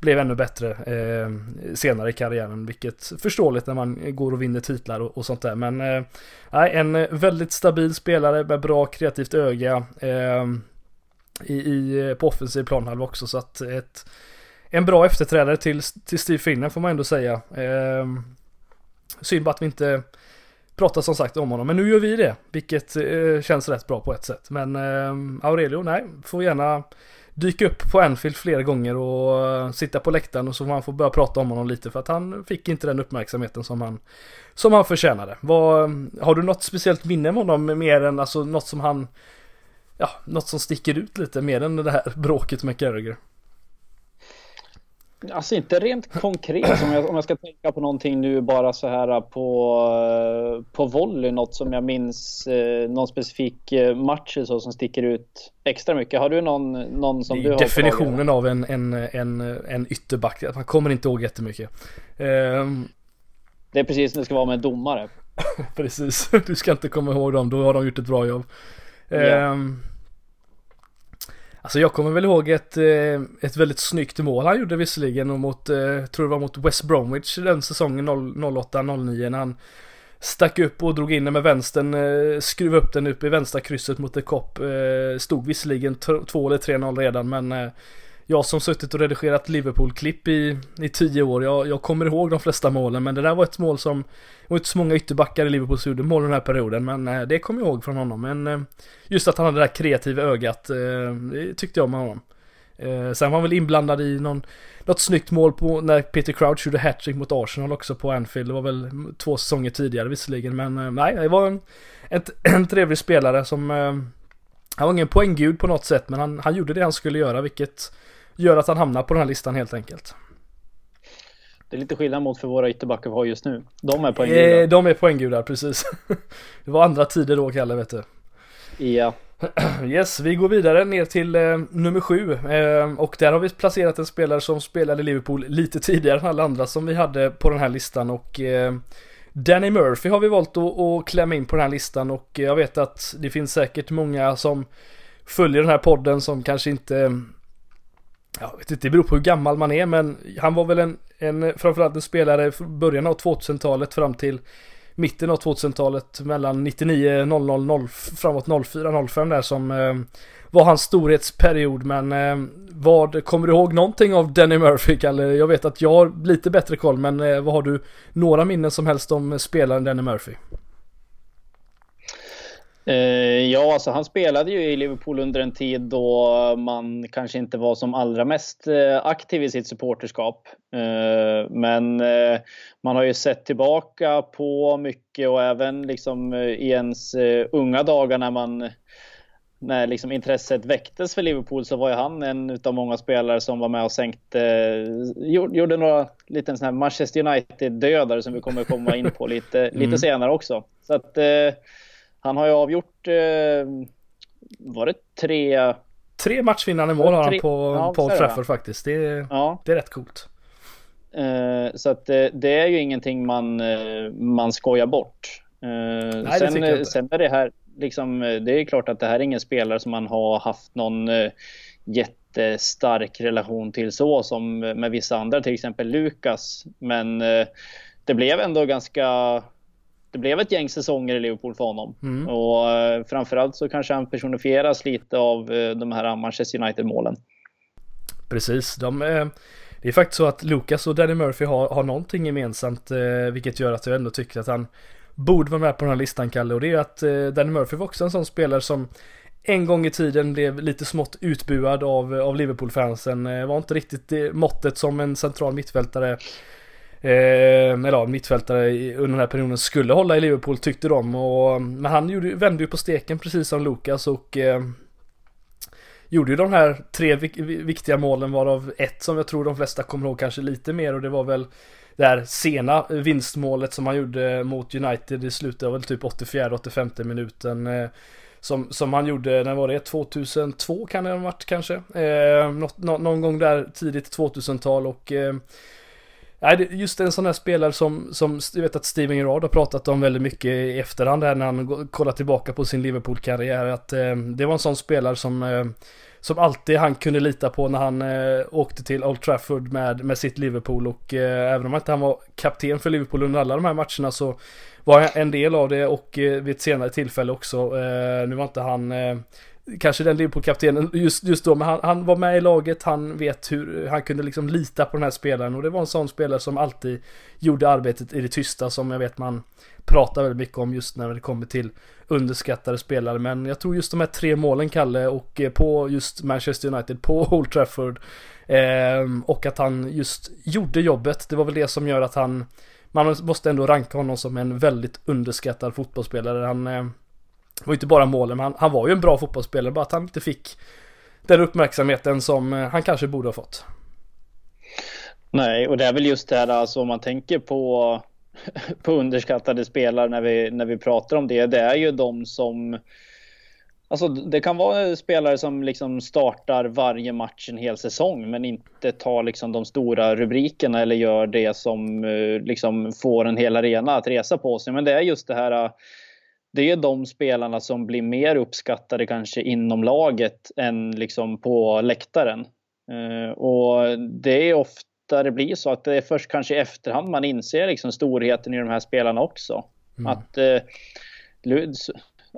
blev ännu bättre eh, senare i karriären. Vilket förståeligt när man går och vinner titlar och, och sånt där. Men eh, en väldigt stabil spelare med bra kreativt öga. Eh, i, i, på offensiv planhalva också. Så att ett, en bra efterträdare till, till Steve Finner, får man ändå säga. Eh, synd bara att vi inte pratar som sagt om honom. Men nu gör vi det. Vilket eh, känns rätt bra på ett sätt. Men eh, Aurelio, nej, får gärna dyka upp på Anfield flera gånger och eh, sitta på läktaren och så får man få börja prata om honom lite för att han fick inte den uppmärksamheten som han som han förtjänade. Vad, mm, har du något speciellt minne med honom mer än alltså något som han ja, något som sticker ut lite mer än det här bråket med Carragher? Alltså inte rent konkret om jag, om jag ska tänka på någonting nu bara så här på, på volley, något som jag minns, eh, någon specifik eh, match så som sticker ut extra mycket. Har du någon, någon som du har Definitionen av en, en, en, en ytterback, man kommer inte ihåg jättemycket. Um... Det är precis som det ska vara med en domare. precis, du ska inte komma ihåg dem, då har de gjort ett bra jobb. Yeah. Alltså jag kommer väl ihåg ett, eh, ett väldigt snyggt mål han gjorde visserligen och mot, eh, tror det var mot West Bromwich den säsongen 08-09 när han stack upp och drog in den med vänstern, eh, skruvade upp den upp i vänstra krysset mot The Cop. Stod visserligen 2 eller 3-0 redan men jag som suttit och redigerat Liverpool-klipp i, i tio år, jag, jag kommer ihåg de flesta målen men det där var ett mål som, det var inte så många ytterbackar i Liverpool som gjorde mål den här perioden men eh, det kommer jag ihåg från honom. Men eh, just att han hade det där kreativa ögat, eh, det tyckte jag om honom. Eh, sen var han väl inblandad i någon, något snyggt mål på när Peter Crouch gjorde hattrick mot Arsenal också på Anfield. Det var väl två säsonger tidigare visserligen men eh, nej, det var en, ett, en trevlig spelare som eh, han var ingen poänggud på något sätt men han, han gjorde det han skulle göra vilket gör att han hamnar på den här listan helt enkelt. Det är lite skillnad mot för våra ytterbackar vi har just nu. De är poänggudar. Eh, de är poänggudar, precis. det var andra tider då, Kalle, vet du. Ja. Yes, vi går vidare ner till eh, nummer sju. Eh, och där har vi placerat en spelare som spelade i Liverpool lite tidigare än alla andra som vi hade på den här listan. Och eh, Danny Murphy har vi valt att, att klämma in på den här listan. Och jag vet att det finns säkert många som följer den här podden som kanske inte jag vet inte, det beror på hur gammal man är men han var väl en, en framförallt en spelare från början av 2000-talet fram till mitten av 2000-talet mellan 99, 00, 0, framåt 04, 05 där som eh, var hans storhetsperiod men eh, vad, kommer du ihåg någonting av Danny Murphy Kalle? Jag vet att jag har lite bättre koll men eh, vad har du några minnen som helst om spelaren Danny Murphy? Eh, ja, alltså han spelade ju i Liverpool under en tid då man kanske inte var som allra mest eh, aktiv i sitt supporterskap. Eh, men man har ju sett tillbaka på mycket och även liksom i ens unga dagar när man när liksom intresset väcktes för Liverpool så var ju han en av många spelare som var med och sänkte, gjorde några liten sån här Manchester United-dödare som vi kommer komma in på lite, mm. lite senare också. Så att han har ju avgjort, eh, var det tre? Tre matchvinnande mål har han på ja, Paul Trafford faktiskt. Det ja. det är rätt coolt. Eh, så att det, det, är ju ingenting man, eh, man skojar bort. Eh, Nej, sen, det sen är det här, liksom, det är klart att det här är ingen spelare som man har haft någon eh, jättestark relation till så som med vissa andra, till exempel Lukas. Men eh, det blev ändå ganska det blev ett gäng säsonger i Liverpool för honom. Mm. Och eh, framförallt så kanske han personifieras lite av eh, de här Manchester United-målen. Precis, de, eh, det är faktiskt så att Lucas och Danny Murphy har, har någonting gemensamt, vilket gör att jag ändå tycker att han borde vara med på den här listan, Kalle. Och det är att Danny Murphy var också en sån spelare som en gång i tiden blev lite smått utbuad av, av Liverpool-fansen. Var inte riktigt måttet som en central mittfältare Ehm, eller ja, mittfältare under den här perioden skulle hålla i Liverpool tyckte de. Och, men han gjorde, vände ju på steken precis som Lukas och eh, gjorde ju de här tre viktiga målen varav ett som jag tror de flesta kommer ihåg kanske lite mer och det var väl det här sena vinstmålet som han gjorde mot United i slutet av väl typ 84-85 minuten. Eh, som, som han gjorde, när var det? 2002 kan det ha varit kanske? Eh, något, nå, någon gång där tidigt 2000-tal och eh, Nej, just en sån här spelare som, som jag vet att Steven Gerrard har pratat om väldigt mycket i efterhand här när han kollar tillbaka på sin Liverpool-karriär. Att eh, det var en sån spelare som eh, som alltid han kunde lita på när han eh, åkte till Old Trafford med, med sitt Liverpool och eh, även om inte han var kapten för Liverpool under alla de här matcherna så var han en del av det och eh, vid ett senare tillfälle också. Eh, nu var inte han eh, kanske den Liverpool-kaptenen just, just då, men han, han, var med i laget, han vet hur, han kunde liksom lita på den här spelaren och det var en sån spelare som alltid gjorde arbetet i det tysta som jag vet man pratar väldigt mycket om just när det kommer till underskattade spelare. Men jag tror just de här tre målen, Kalle, och eh, på just Manchester United på Old Trafford. Eh, och att han just gjorde jobbet. Det var väl det som gör att han, man måste ändå ranka honom som en väldigt underskattad fotbollsspelare. Han eh, var inte bara målen, men han, han, var ju en bra fotbollsspelare, bara att han inte fick den uppmärksamheten som eh, han kanske borde ha fått. Nej, och det är väl just det här alltså om man tänker på på underskattade spelare när vi, när vi pratar om det, det är ju de som Alltså det kan vara spelare som liksom startar varje match en hel säsong men inte tar liksom de stora rubrikerna eller gör det som eh, liksom får en hel arena att resa på sig. Men det är just det här det är de spelarna som blir mer uppskattade kanske inom laget än liksom på läktaren. Eh, och det är ofta det blir så att det är först kanske i efterhand man inser liksom storheten i de här spelarna också. Mm. Att eh,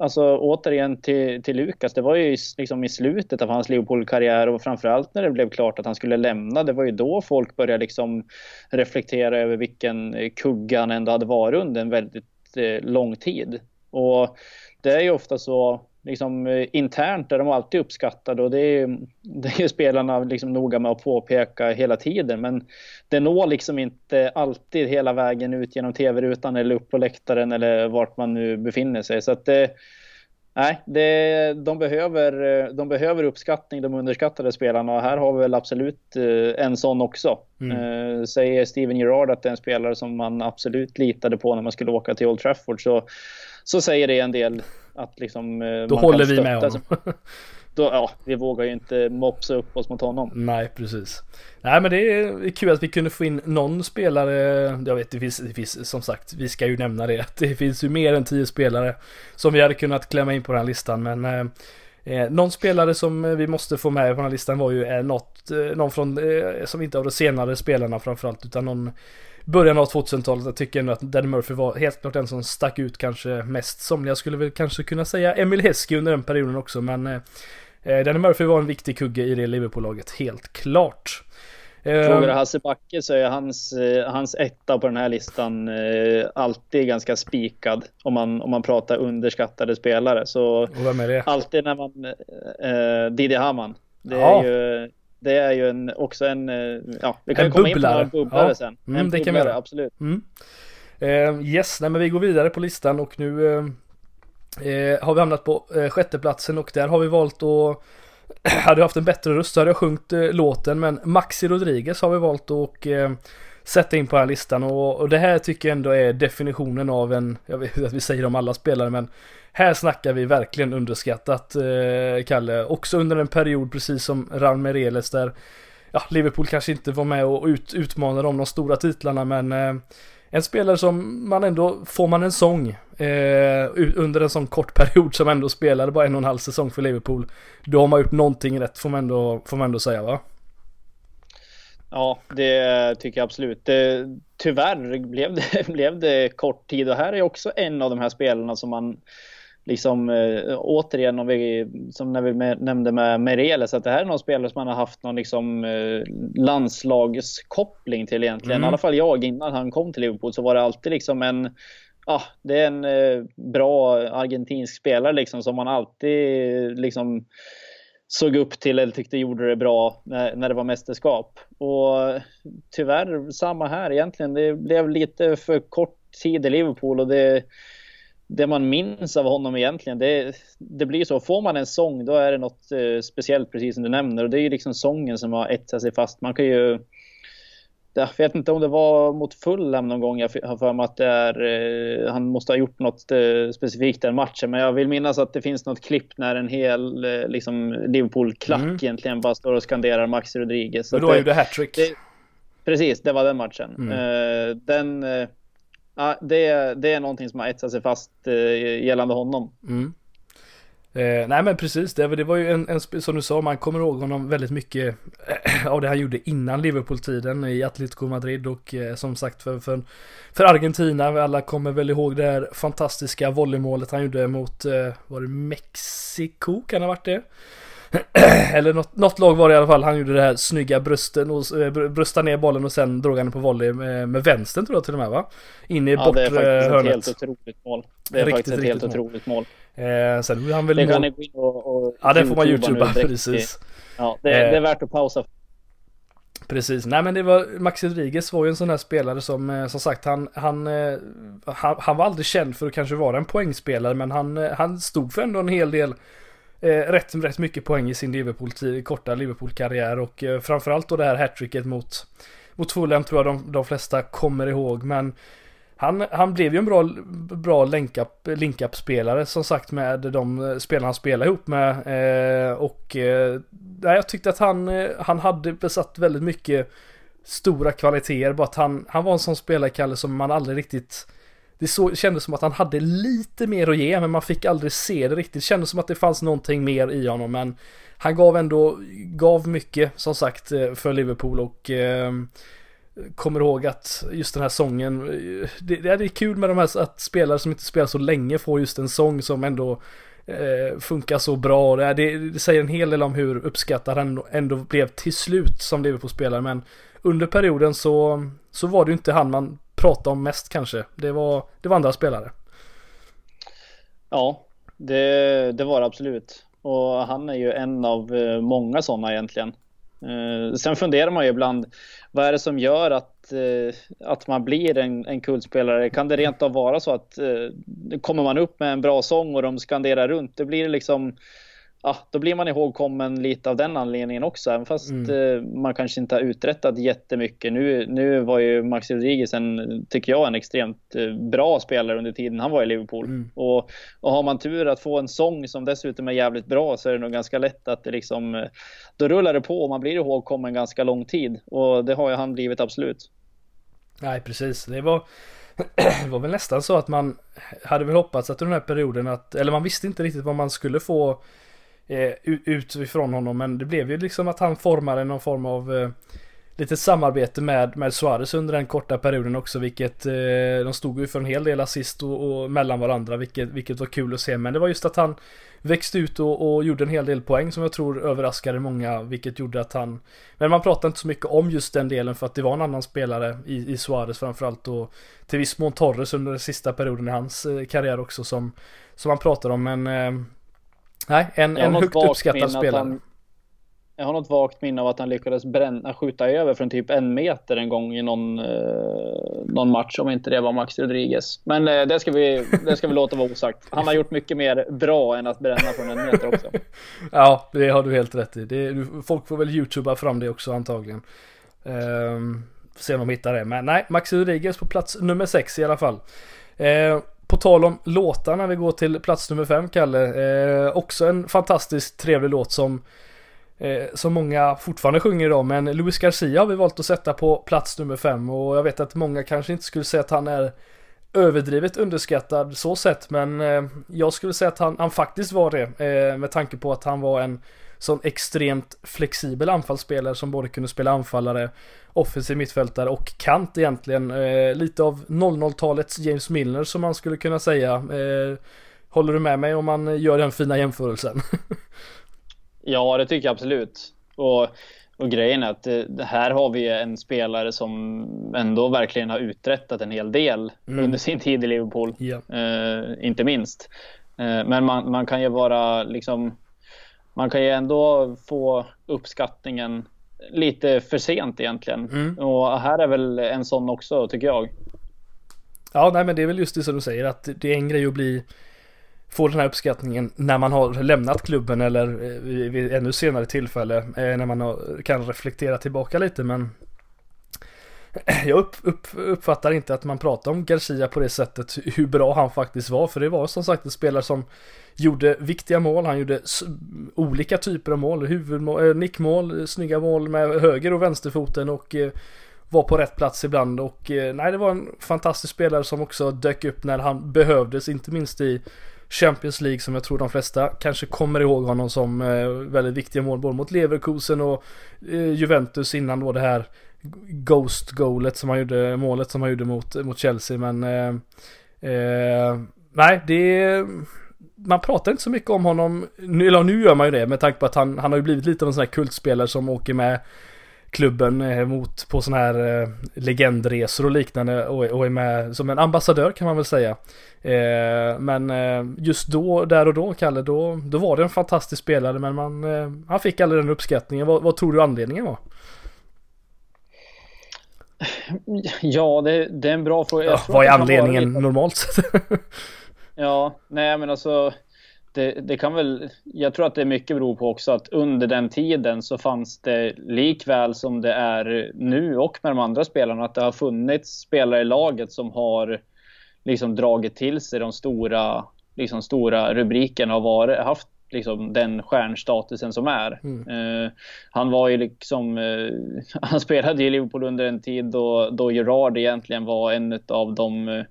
Alltså återigen till, till Lukas, det var ju liksom i slutet av hans Liverpool-karriär och framförallt när det blev klart att han skulle lämna, det var ju då folk började liksom reflektera över vilken kugga han ändå hade varit under en väldigt eh, lång tid. Och det är ju ofta så liksom, eh, internt är de alltid uppskattade och det är, det är spelarna liksom noga med att påpeka hela tiden. Men det når liksom inte alltid hela vägen ut genom tv-rutan eller upp på läktaren eller vart man nu befinner sig. Så att det, nej, det, de, behöver, de behöver uppskattning, de underskattade spelarna och här har vi väl absolut eh, en sån också. Mm. Eh, säger Steven Gerrard att det är en spelare som man absolut litade på när man skulle åka till Old Trafford så, så säger det en del att liksom, eh, Då håller vi med honom. Då, ja, vi vågar ju inte mopsa upp oss mot honom. Nej, precis. Nej, men det är kul att vi kunde få in någon spelare. Jag vet, det finns, det finns som sagt, vi ska ju nämna det. Det finns ju mer än tio spelare som vi hade kunnat klämma in på den här listan. Men eh, eh någon spelare som vi måste få med på den här listan var ju eh, något, eh, någon från, eh, som inte av de senare spelarna framförallt, utan någon början av 2000-talet. Jag tycker ändå att Danny Murphy var helt klart den som stack ut kanske mest. Somliga skulle väl kanske kunna säga Emil Heskey under den perioden också, men eh, eh, Danny Murphy var en viktig kugge i det Liverpool-laget, helt klart. Eh, Frågar du Hasse Backe så är hans, eh, hans etta på den här listan eh, alltid ganska spikad om man, om man pratar underskattade spelare. Så Och vem är det? Alltid när man... Eh, Didi Hamann. Det ja. är ju det är ju en, också en, eh, ja, vi kan en komma bubblare. in på några bubblare ja. sen. Mm, en det kan vi absolut. Mm. Uh, yes, nej men vi går vidare på listan och nu uh, uh, har vi hamnat på uh, sjätteplatsen och där har vi valt att hade jag haft en bättre röst så hade jag sjungit låten men Maxi Rodriguez har vi valt att sätta in på den här listan och, och, det här tycker jag ändå är definitionen av en, jag vet att vi säger om alla spelare men här snackar vi verkligen underskattat eh, Kalle. Också under en period precis som Raul Mereles där ja, Liverpool kanske inte var med och ut, utmanade om de stora titlarna men eh, en spelare som man ändå, får man en sång eh, under en sån kort period som ändå spelade bara en och en halv säsong för Liverpool. Då har man gjort någonting rätt får man ändå, får man ändå säga va? Ja, det tycker jag absolut. Det, tyvärr blev det, blev det kort tid och här är också en av de här spelarna som man liksom äh, återigen om vi, som när vi med, nämnde med Mereles, att det här är någon spelare som man har haft någon liksom äh, landslagskoppling till egentligen. Mm. I alla fall jag innan han kom till Liverpool så var det alltid liksom en ja, det är en eh, bra argentinsk spelare liksom som man alltid liksom såg upp till eller tyckte gjorde det bra när, när det var mästerskap. Och tyvärr samma här egentligen. Det blev lite för kort tid i Liverpool och det, det man minns av honom egentligen, det, det blir så. Får man en sång då är det något eh, speciellt precis som du nämner och det är ju liksom sången som har etsat sig fast. Man kan ju jag vet inte om det var mot Fulham någon gång. Jag har för mig att det är, eh, han måste ha gjort något eh, specifikt den matchen. Men jag vill minnas att det finns något klipp när en hel eh, liksom Liverpool-klack mm. egentligen bara står och skanderar Max Rodriguez. Men då det hattrick. Precis, det var den matchen. Mm. Den, det, det är någonting som har etsat sig fast gällande honom. Mm. Eh, nej men precis, det, det var ju en, en, som du sa, man kommer ihåg honom väldigt mycket av det han gjorde innan Liverpool-tiden i Atletico Madrid och eh, som sagt för, för, för Argentina, alla kommer väl ihåg det här fantastiska volleymålet han gjorde mot, eh, var det Mexiko? Kan det ha varit det? Eller något, något, lag var det i alla fall, han gjorde det här snygga brösten och eh, brösta ner bollen och sen drog han på volley med, med vänstern tror jag till och med va? In i ja, bortre hörnet. det är faktiskt ett helt otroligt mål. Det är riktigt, faktiskt ett helt mål. otroligt mål. Eh, sen han väl Det kan ni gå in och, och Ja det får man youtuba precis. Ja det, eh, det, är värt att pausa. Precis, nej men det var Max Rodriguez var ju en sån här spelare som eh, som sagt han, han, eh, han, han var aldrig känd för att kanske vara en poängspelare men han, han stod för ändå en hel del eh, rätt, rätt mycket poäng i sin Liverpool, korta Liverpool-karriär och eh, framförallt då det här hattricket mot mot Fulham tror jag de, de flesta kommer ihåg men han, han blev ju en bra, bra link-up-spelare som sagt med de eh, spelarna han spelade ihop med. Eh, och eh, jag tyckte att han, eh, han hade besatt väldigt mycket stora kvaliteter. Bara att han, han var en sån spelare, Kalle, som man aldrig riktigt... Det så, kändes som att han hade lite mer att ge, men man fick aldrig se det riktigt. Det kändes som att det fanns någonting mer i honom, men han gav ändå, gav mycket som sagt eh, för Liverpool och eh, kommer ihåg att just den här sången, eh, det, det är kul med de här att spelare som inte spelar så länge får just en sång som ändå eh, funkar så bra. Det, det, det, säger en hel del om hur uppskattad han ändå blev till slut som Liverpool-spelare. Men under perioden så, så var det ju inte han man prata om mest kanske. Det var, det var andra spelare. Ja, det, det var det absolut. Och han är ju en av eh, många sådana egentligen. Eh, sen funderar man ju ibland, vad är det som gör att, eh, att man blir en, en kultspelare? Kan det rent av vara så att kommer man upp med en bra sång och de skanderar runt, det blir liksom ja, då blir man ihågkommen lite av den anledningen också. Även fast mm. Eh, man kanske inte har uträttat jättemycket. Nu, nu var ju Max Rodriguez en, tycker jag, en extremt eh, bra spelare under tiden han var i Liverpool. Mm. Och, och har man tur att få en sång som dessutom är jävligt bra så är det nog ganska lätt att det liksom, eh, då rullar det på och man blir ihågkommen ganska lång tid. Och det har ju han blivit absolut. Nej, precis. Det var det var väl nästan så att man hade väl hoppats att under den här perioden att, eller man visste inte riktigt vad man skulle få eh, utifrån honom. Men det blev ju liksom att han formade någon form av eh, lite samarbete med, med Suarez under den korta perioden också. Vilket eh, de stod ju för en hel del assist och, och mellan varandra. Vilket, vilket var kul att se. Men det var just att han växte ut och, och, gjorde en hel del poäng som jag tror överraskade många. Vilket gjorde att han... Men man pratar inte så mycket om just den delen för att det var en annan spelare i, i Suarez framförallt. Och till viss mån Torres under den sista perioden i hans eh, karriär också som, som man pratar om. Men eh, Nej, en, en högt uppskattad spelare. Han, jag har något vagt minne av att han lyckades bränna, skjuta över från typ en meter en gång i någon, eh, någon match, om inte det var Max Rodriguez. Men eh, det, ska vi, det ska vi låta vara osagt. Han har gjort mycket mer bra än att bränna från en meter också. ja, det har du helt rätt i. Det, folk får väl youtuba fram det också antagligen. Um, se om de hittar det. Men nej, Max Rodriguez på plats nummer sex i alla fall. Uh, på tal om låtar när vi går till plats nummer fem, Kalle. Eh, också en fantastiskt trevlig låt som, eh, som många fortfarande sjunger idag. Men Luis Garcia har vi valt att sätta på plats nummer fem. Och jag vet att många kanske inte skulle säga att han är överdrivet underskattad så sett. Men eh, jag skulle säga att han, han faktiskt var det. Eh, med tanke på att han var en sån extremt flexibel anfallsspelare som både kunde spela anfallare, offensiv mittfältare och kant egentligen. Eh, lite av 00-talets James Milner som man skulle kunna säga. Eh, håller du med mig om man gör den fina jämförelsen? ja, det tycker jag absolut. Och och grejen är att det, här har vi en spelare som ändå verkligen har uträttat en hel del mm. under sin tid i Liverpool. Yeah. Eh, inte minst. Eh, men man, man kan ju vara liksom man kan ju ändå få uppskattningen lite för sent egentligen. Mm. Och här är väl en sån också tycker jag. Ja, nej men det är väl just det som du säger att det är en grej att bli få den här uppskattningen när man har lämnat klubben eller eh, vid ännu senare tillfälle eh, när man kan reflektera tillbaka lite men jag upp, upp, uppfattar inte att man pratar om Garcia på det sättet hur bra han faktiskt var. För det var som sagt en spelare som gjorde viktiga mål, han gjorde olika typer av mål, huvudmål, eh, nickmål, snygga mål med höger och vänsterfoten och eh, var på rätt plats ibland. Och eh, nej det var en fantastisk spelare som också dök upp när han behövdes, inte minst i Champions League som jag tror de flesta kanske kommer ihåg honom som eh, väldigt viktiga mål både mot Leverkusen och eh, Juventus innan då det här Ghost-goalet som han gjorde, målet som han gjorde mot, mot Chelsea men eh, eh, Nej det man pratar inte så mycket om honom, eller nu gör man ju det med tanke på att han, han har ju blivit lite av en sån här kultspelare som åker med klubben eh, mot på sådana här eh, legendresor och liknande och, och, är med som en ambassadör kan man väl säga. Eh, men eh, just då, där och då Kalle, då, då var det en fantastisk spelare men man, eh, han fick aldrig den uppskattningen. Vad, vad tror du anledningen var? Ja, det, det är en bra fråga. Ja, vad är anledningen normalt sett? ja, nej men alltså det, det, kan väl, jag tror att det mycket beror på också att under den tiden så fanns det likväl som det är nu och med de andra spelarna att det har funnits spelare i laget som har liksom dragit till sig de stora, liksom stora rubrikerna och varit, haft liksom den stjärnstatusen som är. Mm. Uh, han var ju liksom, uh, han spelade i Liverpool under en tid då, då Gerard egentligen var en av de uh,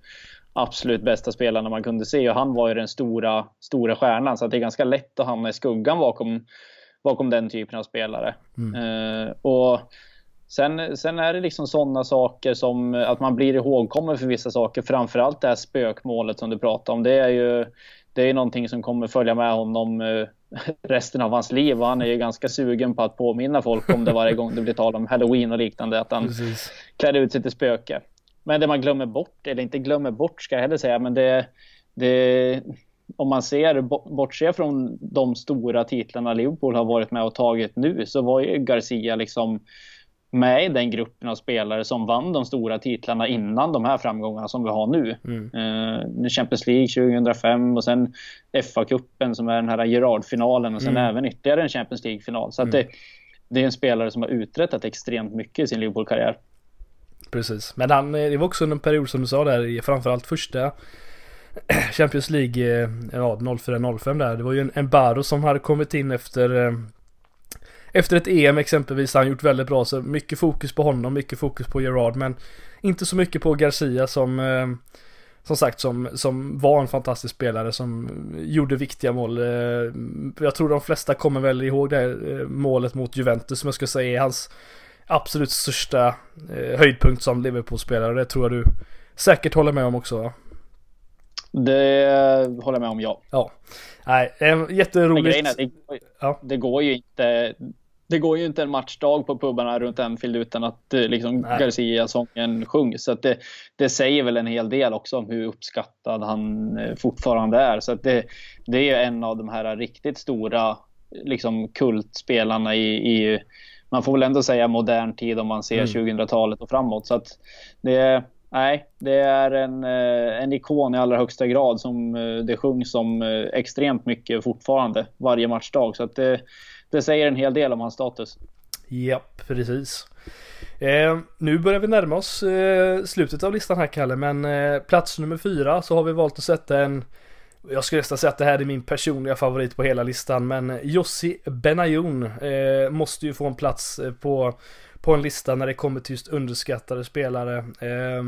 absolut bästa spelarna man kunde se och han var ju den stora, stora stjärnan så det är ganska lätt att hamna i skuggan bakom, bakom den typen av spelare. Mm. Och sen, sen är det liksom sådana saker som att man blir ihågkommen för vissa saker. Framförallt det här spökmålet som du pratade om. Det är ju det är någonting som kommer följa med honom uh, resten av hans liv och han är ju ganska sugen på att påminna folk om det varje gång det blir tal om halloween och liknande. Att han Precis. klär ut sig till spöke. Men det man glömmer bort, eller inte glömmer bort ska jag heller säga, men det, det om man ser, bortser från de stora titlarna Liverpool har varit med och tagit nu, så var ju Garcia liksom med i den gruppen av spelare som vann de stora titlarna innan de här framgångarna som vi har nu. Mm. Uh, Champions League 2005 och sen FA-cupen som är den här Gerard-finalen och sen mm. även ytterligare en Champions League-final. Så mm. det, det är en spelare som har uträttat extremt mycket i sin Liverpool-karriär. Precis, men han, eh, det var också en period som du sa där, framförallt första Champions League eh, ja, 04-05 där. Det var ju en, en Baro som hade kommit in efter eh, efter ett EM exempelvis har han gjort väldigt bra så mycket fokus på honom, mycket fokus på Gerard men inte så mycket på Garcia som eh, som sagt som, som var en fantastisk spelare som gjorde viktiga mål. Eh, jag tror de flesta kommer väl ihåg det här eh, målet mot Juventus som jag skulle säga är hans absolut största höjdpunkt som Liverpool-spelare. Det tror jag du säkert håller med om också. Det håller jag med om, ja. Ja. Nej, jätteroligt. Är, det, ja. det går ju inte. Det går ju inte en matchdag på pubarna runt Anfield utan att eh, liksom Garcia-sången sjungs. Så det, det säger väl en hel del också om hur uppskattad han eh, fortfarande är. Så det, det är en av de här riktigt stora liksom kultspelarna i, i man får väl ändå säga modern tid om man ser mm. 2000-talet och framåt. Så att det, nej, det är en, eh, en ikon i allra högsta grad som eh, det sjungs om eh, extremt mycket fortfarande varje matchdag. Så att det, det säger en hel del om hans status. Ja, precis. Eh, nu börjar vi närma oss eh, slutet av listan här Kalle, men eh, plats nummer fyra så har vi valt att sätta en jag skulle nästan säga att det här är min personliga favorit på hela listan men Jossi Benayoun eh, måste ju få en plats på, på en lista när det kommer till just underskattade spelare. Eh,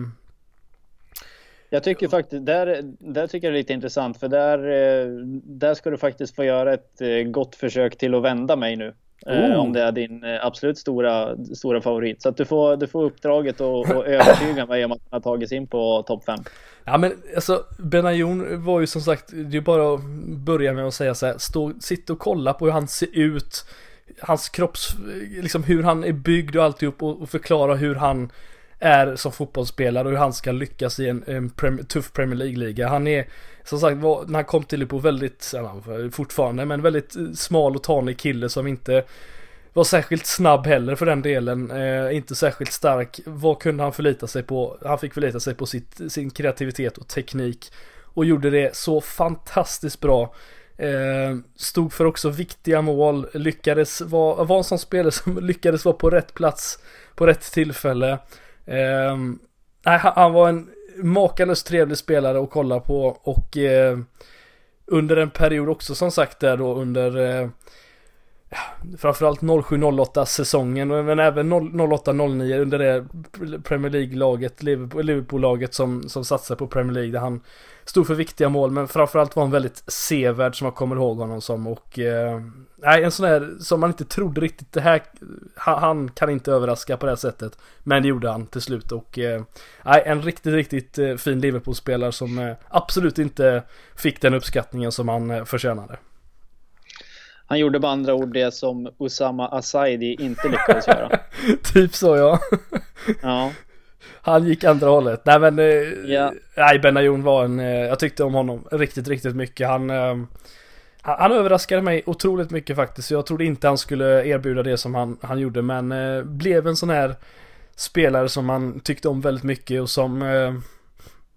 jag tycker faktiskt, där, där tycker jag det är lite intressant för där, eh, där ska du faktiskt få göra ett eh, gott försök till att vända mig nu. Oh. Om det är din absolut stora, stora favorit. Så att du får, du får uppdraget att övertyga mig om att han har tagit sig in på topp 5. Ja men alltså Benayoun var ju som sagt, det är bara att börja med att säga så här, stå, sitta och kolla på hur han ser ut, hans kropps, liksom hur han är byggd och alltihop och, och förklara hur han är som fotbollsspelare och hur han ska lyckas i en, en prem, tuff Premier League-liga. Han är som sagt, var, när han kom till Liverpool väldigt, fortfarande, men väldigt eh, smal och tanig kille som inte var särskilt snabb heller för den delen. Eh, inte särskilt stark. Vad kunde han förlita sig på? Han fick förlita sig på sitt, sin kreativitet och teknik. Och gjorde det så fantastiskt bra. Eh, stod för också viktiga mål. Lyckades vara, var en sån spelare som lyckades vara på rätt plats. På rätt tillfälle. Eh, nej, han var en makalöst trevlig spelare att kolla på och eh, under en period också som sagt där då under eh, framförallt 07-08 säsongen men även 08-09 under det Premier League-laget, Liverpool-laget som, som satsar på Premier League där han stod för viktiga mål men framförallt var han väldigt sevärd som jag kommer ihåg honom som och eh, nej en sån här som man inte trodde riktigt det här han, kan inte överraska på det här sättet men det gjorde han till slut och eh, nej en riktigt riktigt eh, fin Liverpool-spelare som eh, absolut inte fick den uppskattningen som han eh, förtjänade. Han gjorde med andra ord det som Usama Asaidi inte lyckades göra. typ så ja. ja. Han gick andra hållet. Nej men, yeah. nej Benayoun var en, eh, jag tyckte om honom riktigt, riktigt mycket. Han, eh, han, han överraskade mig otroligt mycket faktiskt. Jag trodde inte han skulle erbjuda det som han, han gjorde men eh, blev en sån här spelare som man tyckte om väldigt mycket och som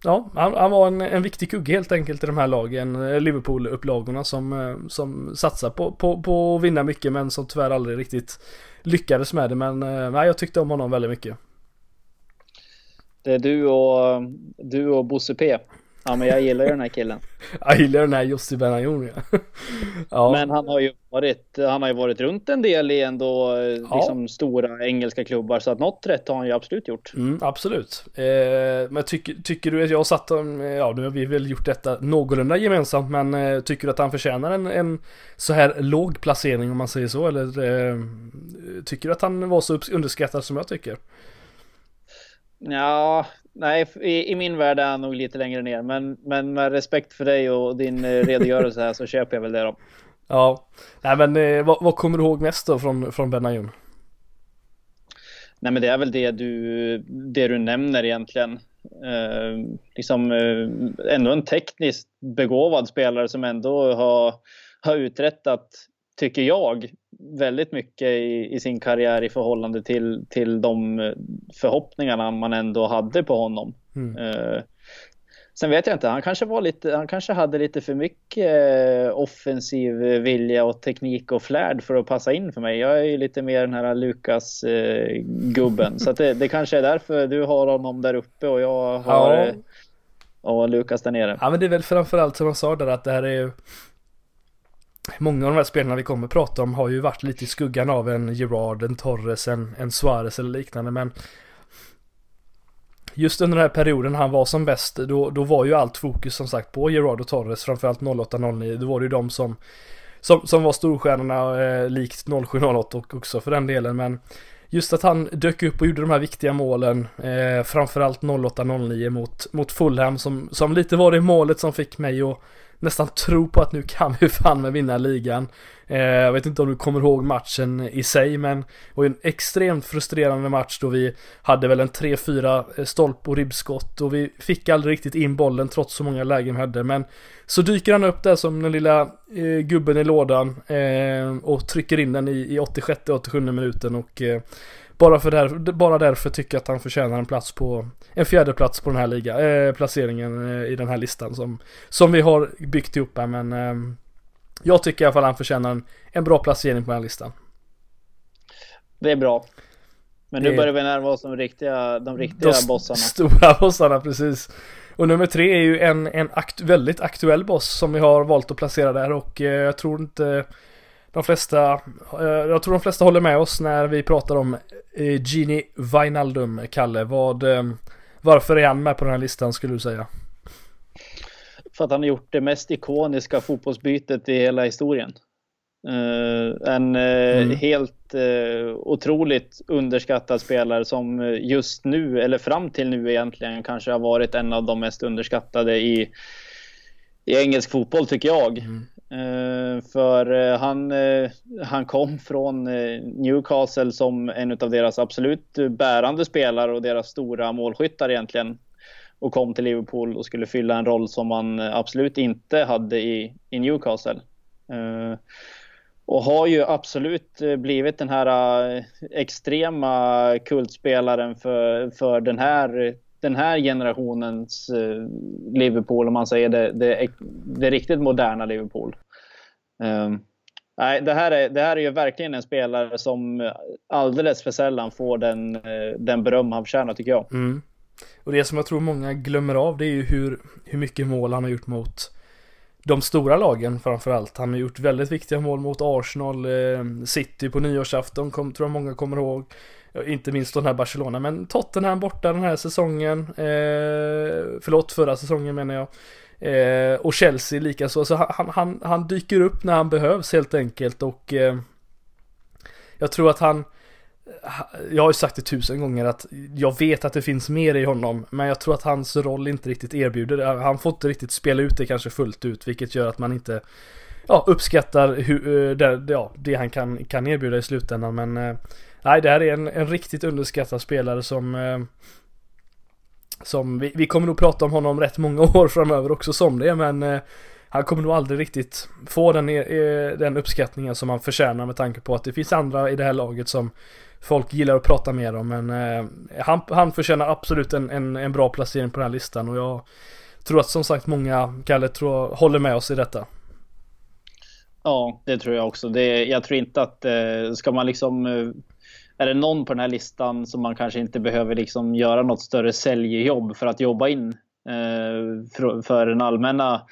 Ja, han, han var en, en viktig kugge helt enkelt i de här lagen, eh, Liverpool-upplagorna som, eh, som satsar på, på, på att vinna mycket men som tyvärr aldrig riktigt lyckades med det. Men eh, nej, jag tyckte om honom väldigt mycket. Det är du och, du och Bosse P. Ja men jag gillar ju den här killen. jag gillar den här Jussi Benayoun ja. ja. Men han har ju varit, han har ju varit runt en del i ändå ja. liksom stora engelska klubbar så att något rätt har han ju absolut gjort. Mm, absolut. Eh, men tycker, tycker du att jag satt, ja nu har vi väl gjort detta någorlunda gemensamt men eh, tycker du att han förtjänar en, en så här låg placering om man säger så eller eh, tycker du att han var så underskattad som jag tycker? Ja, nej, i, i, min värld är han nog lite längre ner. Men, men med respekt för dig och din eh, redogörelse här så köper jag väl det då. Ja, nej men eh, vad, vad, kommer du ihåg mest då från, från Benayoun? Nej men det är väl det du, det du nämner egentligen. Eh, liksom eh, ändå en tekniskt begåvad spelare som ändå har, har uträttat, tycker jag, väldigt mycket i, i, sin karriär i förhållande till, till de förhoppningarna man ändå hade på honom. Mm. Uh, sen vet jag inte, han kanske, var lite, han kanske hade lite för mycket uh, offensiv vilja och teknik och flärd för att passa in för mig. Jag är ju lite mer den här Lukas-gubben. Uh, så det, det, kanske är därför du har honom där uppe och jag har ja. och Lukas där nere. Ja men det är väl framförallt som jag sa där att det här är ju Många av de här spelarna vi kommer att prata om har ju varit lite i skuggan av en Gerard, en Torres, en, en Suarez eller liknande men Just under den här perioden han var som bäst då, då var ju allt fokus som sagt på Gerard och Torres framförallt 08-09 Då var det ju de som Som, som var storstjärnorna eh, likt 07-08 och också för den delen men Just att han dök upp och gjorde de här viktiga målen eh, Framförallt 08-09 mot, mot Fulham som, som lite var det målet som fick mig att nästan tro på att nu kan vi fan med vinna ligan. Eh, jag vet inte om du kommer ihåg matchen i sig men det var ju en extremt frustrerande match då vi hade väl en 3-4 eh, stolp och ribbskott och vi fick aldrig riktigt in bollen trots så många lägen vi hade men så dyker han upp där som den lilla eh, gubben i lådan eh, och trycker in den i, i 86-87 minuten och eh, bara, för där, bara därför tycker jag att han förtjänar en plats på En fjärde plats på den här liga, eh, placeringen eh, i den här listan som Som vi har byggt ihop här men eh, Jag tycker i alla fall han förtjänar en, en bra placering på den här listan. Det är bra. Men nu det... börjar vi närma oss de riktiga, de riktiga de bossarna. Stora bossarna precis. Och nummer tre är ju en, en akt, väldigt aktuell boss som vi har valt att placera där och eh, jag tror inte de flesta, eh, jag tror de flesta håller med oss när vi pratar om eh, Gini Wijnaldum, Kalle. Vad, eh, varför är han med på den här listan skulle du säga? För att han har gjort det mest ikoniska fotbollsbytet i hela historien. en mm. helt otroligt underskattad spelare som just nu, eller fram till nu egentligen, kanske har varit en av de mest underskattade i, i engelsk fotboll tycker jag. Mm. Eh, för eh, han, eh, han kom från Newcastle som en av deras absolut bärande spelare och deras stora målskyttar egentligen. Och kom till Liverpool och skulle fylla en roll som man absolut inte hade i, i Newcastle. Och har ju absolut blivit den här extrema kultspelaren för, för den här den här generationens eh, Liverpool, om man säger det, det, det riktigt moderna Liverpool. Um, nej, det, här är, det här är ju verkligen en spelare som alldeles för sällan får den, eh, den beröm han förtjänar tycker jag. Mm. Och det som jag tror många glömmer av det är ju hur, hur mycket mål han har gjort mot de stora lagen framförallt. Han har gjort väldigt viktiga mål mot Arsenal, eh, City på nyårsafton, kom, tror jag många kommer ihåg. Inte minst den här Barcelona, men Tottenham borta den här säsongen. Eh, förlåt, förra säsongen menar jag. Eh, och Chelsea likaså. Alltså, Så han, han, han dyker upp när han behövs helt enkelt och eh, jag tror att han jag har ju sagt det tusen gånger att jag vet att det finns mer i honom Men jag tror att hans roll inte riktigt erbjuder det Han får inte riktigt spela ut det kanske fullt ut Vilket gör att man inte ja, uppskattar hur, eh, det, ja, det han kan, kan erbjuda i slutändan Men eh, Nej, det här är en, en riktigt underskattad spelare som eh, Som vi, vi kommer nog prata om honom rätt många år framöver också som det men Han kommer nog aldrig riktigt få den, den uppskattningen som han förtjänar med tanke på att det finns andra i det här laget som Folk gillar att prata mer om men eh, han, han förtjänar absolut en, en, en bra placering på den här listan och jag Tror att som sagt många, Kalle, tror, håller med oss i detta. Ja, det tror jag också. Det, jag tror inte att eh, ska man liksom eh, är det någon på den här listan som man kanske inte behöver liksom göra något större säljjobb för att jobba in eh, för, den allmänna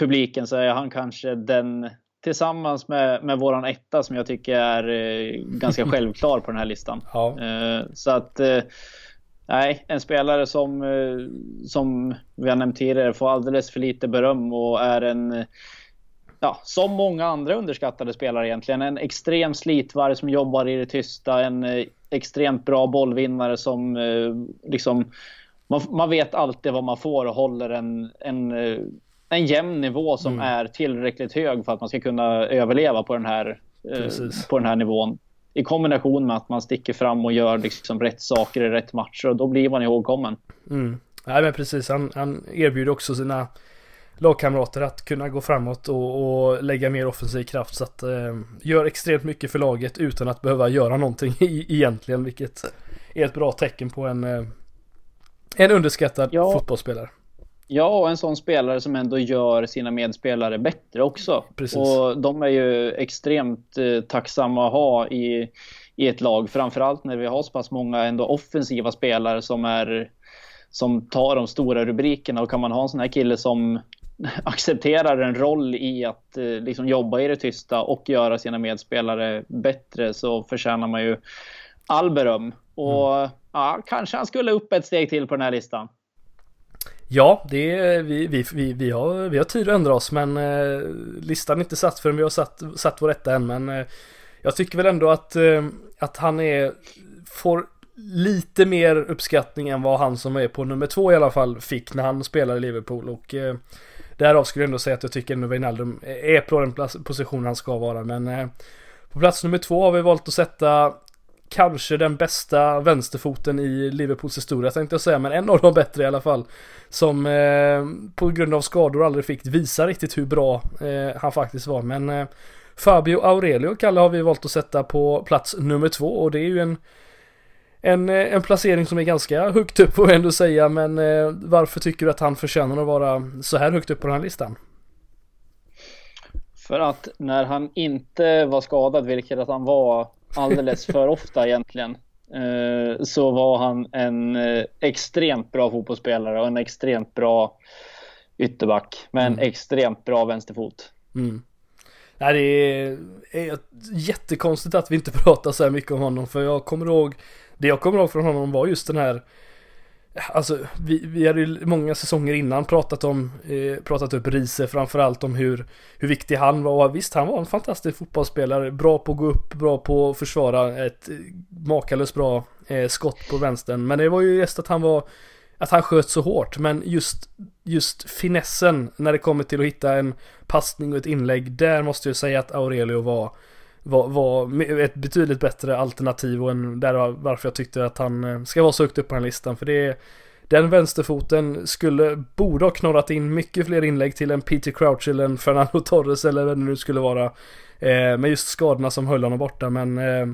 publiken så är han kanske den tillsammans med, med våran etta som jag tycker är eh, ganska självklar på den här listan. Ja. Eh, så att eh, Nej, en spelare som, som vi har nämnt tidigare får alldeles för lite beröm och är en ja, som många andra underskattade spelare egentligen. En extrem slitvarg som jobbar i det tysta. En eh, extremt bra bollvinnare som eh, liksom... Man, man, vet alltid vad man får och håller en, en, eh, en jämn nivå som mm. är tillräckligt hög för att man ska kunna överleva på den här, på den här nivån. I kombination med att man sticker fram och gör liksom rätt saker i rätt matcher och då blir man ihågkommen. Mm. Nej men precis, han, han erbjuder också sina lagkamrater att kunna gå framåt och, och lägga mer offensiv kraft. Så att eh, gör extremt mycket för laget utan att behöva göra någonting egentligen. Vilket är ett bra tecken på en, eh, en underskattad ja. fotbollsspelare. Ja, och en sån spelare som ändå gör sina medspelare bättre också. Precis. Och de är ju extremt eh, tacksamma att ha i, i ett lag. Framförallt när vi har så pass många ändå offensiva spelare som är som tar de stora rubrikerna och kan man ha en sån här kille som accepterar en roll i att eh, liksom jobba i det tysta och göra sina medspelare bättre så förtjänar man ju all beröm. Och mm. ja, kanske han skulle upp ett steg till på den här listan. Ja, det är, vi, vi, vi, vi, har, vi har tid att ändra oss men eh, listan är inte satt förrän vi har satt, satt vår rätta än men eh, jag tycker väl ändå att, eh, att han är, får lite mer uppskattning än vad han som är på nummer två i alla fall fick när han spelade i Liverpool och eh, Därav skulle jag ändå säga att jag tycker att Wijnaldum är på den positionen han ska vara. Men eh, på plats nummer två har vi valt att sätta kanske den bästa vänsterfoten i Liverpools historia tänkte jag säga, men en av de bättre i alla fall. Som eh, på grund av skador aldrig fick visa riktigt hur bra eh, han faktiskt var. Men eh, Fabio Aurelio, Kalle, har vi valt att sätta på plats nummer två och det är ju en en, eh, en placering som är ganska högt upp får jag ändå säga men eh, varför tycker du att han förtjänar att vara så här högt upp på den här listan? För att när han inte var skadad, vilket att han var alldeles för ofta egentligen, eh, så var han en extremt bra fotbollsspelare och en extremt bra ytterback med en mm. extremt bra vänsterfot. Mm. Nej, det är, är jättekonstigt att vi inte pratar så här mycket om honom för jag kommer ihåg det jag kommer ihåg från honom var just den här Alltså vi, vi hade ju många säsonger innan pratat om eh, Pratat upp Riese framförallt om hur Hur viktig han var och visst han var en fantastisk fotbollsspelare Bra på att gå upp, bra på att försvara ett eh, makalöst bra eh, skott på vänstern Men det var ju just att han var att han sköt så hårt. Men just, just finessen när det kommer till att hitta en passning och ett inlägg. Där måste jag säga att Aurelio var, var, var ett betydligt bättre alternativ och en, där varför jag tyckte att han eh, ska vara så högt upp på den listan. För det är den vänsterfoten skulle, borde ha knorrat in mycket fler inlägg till en Peter Crouch eller en Fernando Torres eller vad det nu skulle vara. Eh, med just skadorna som höll honom borta men eh,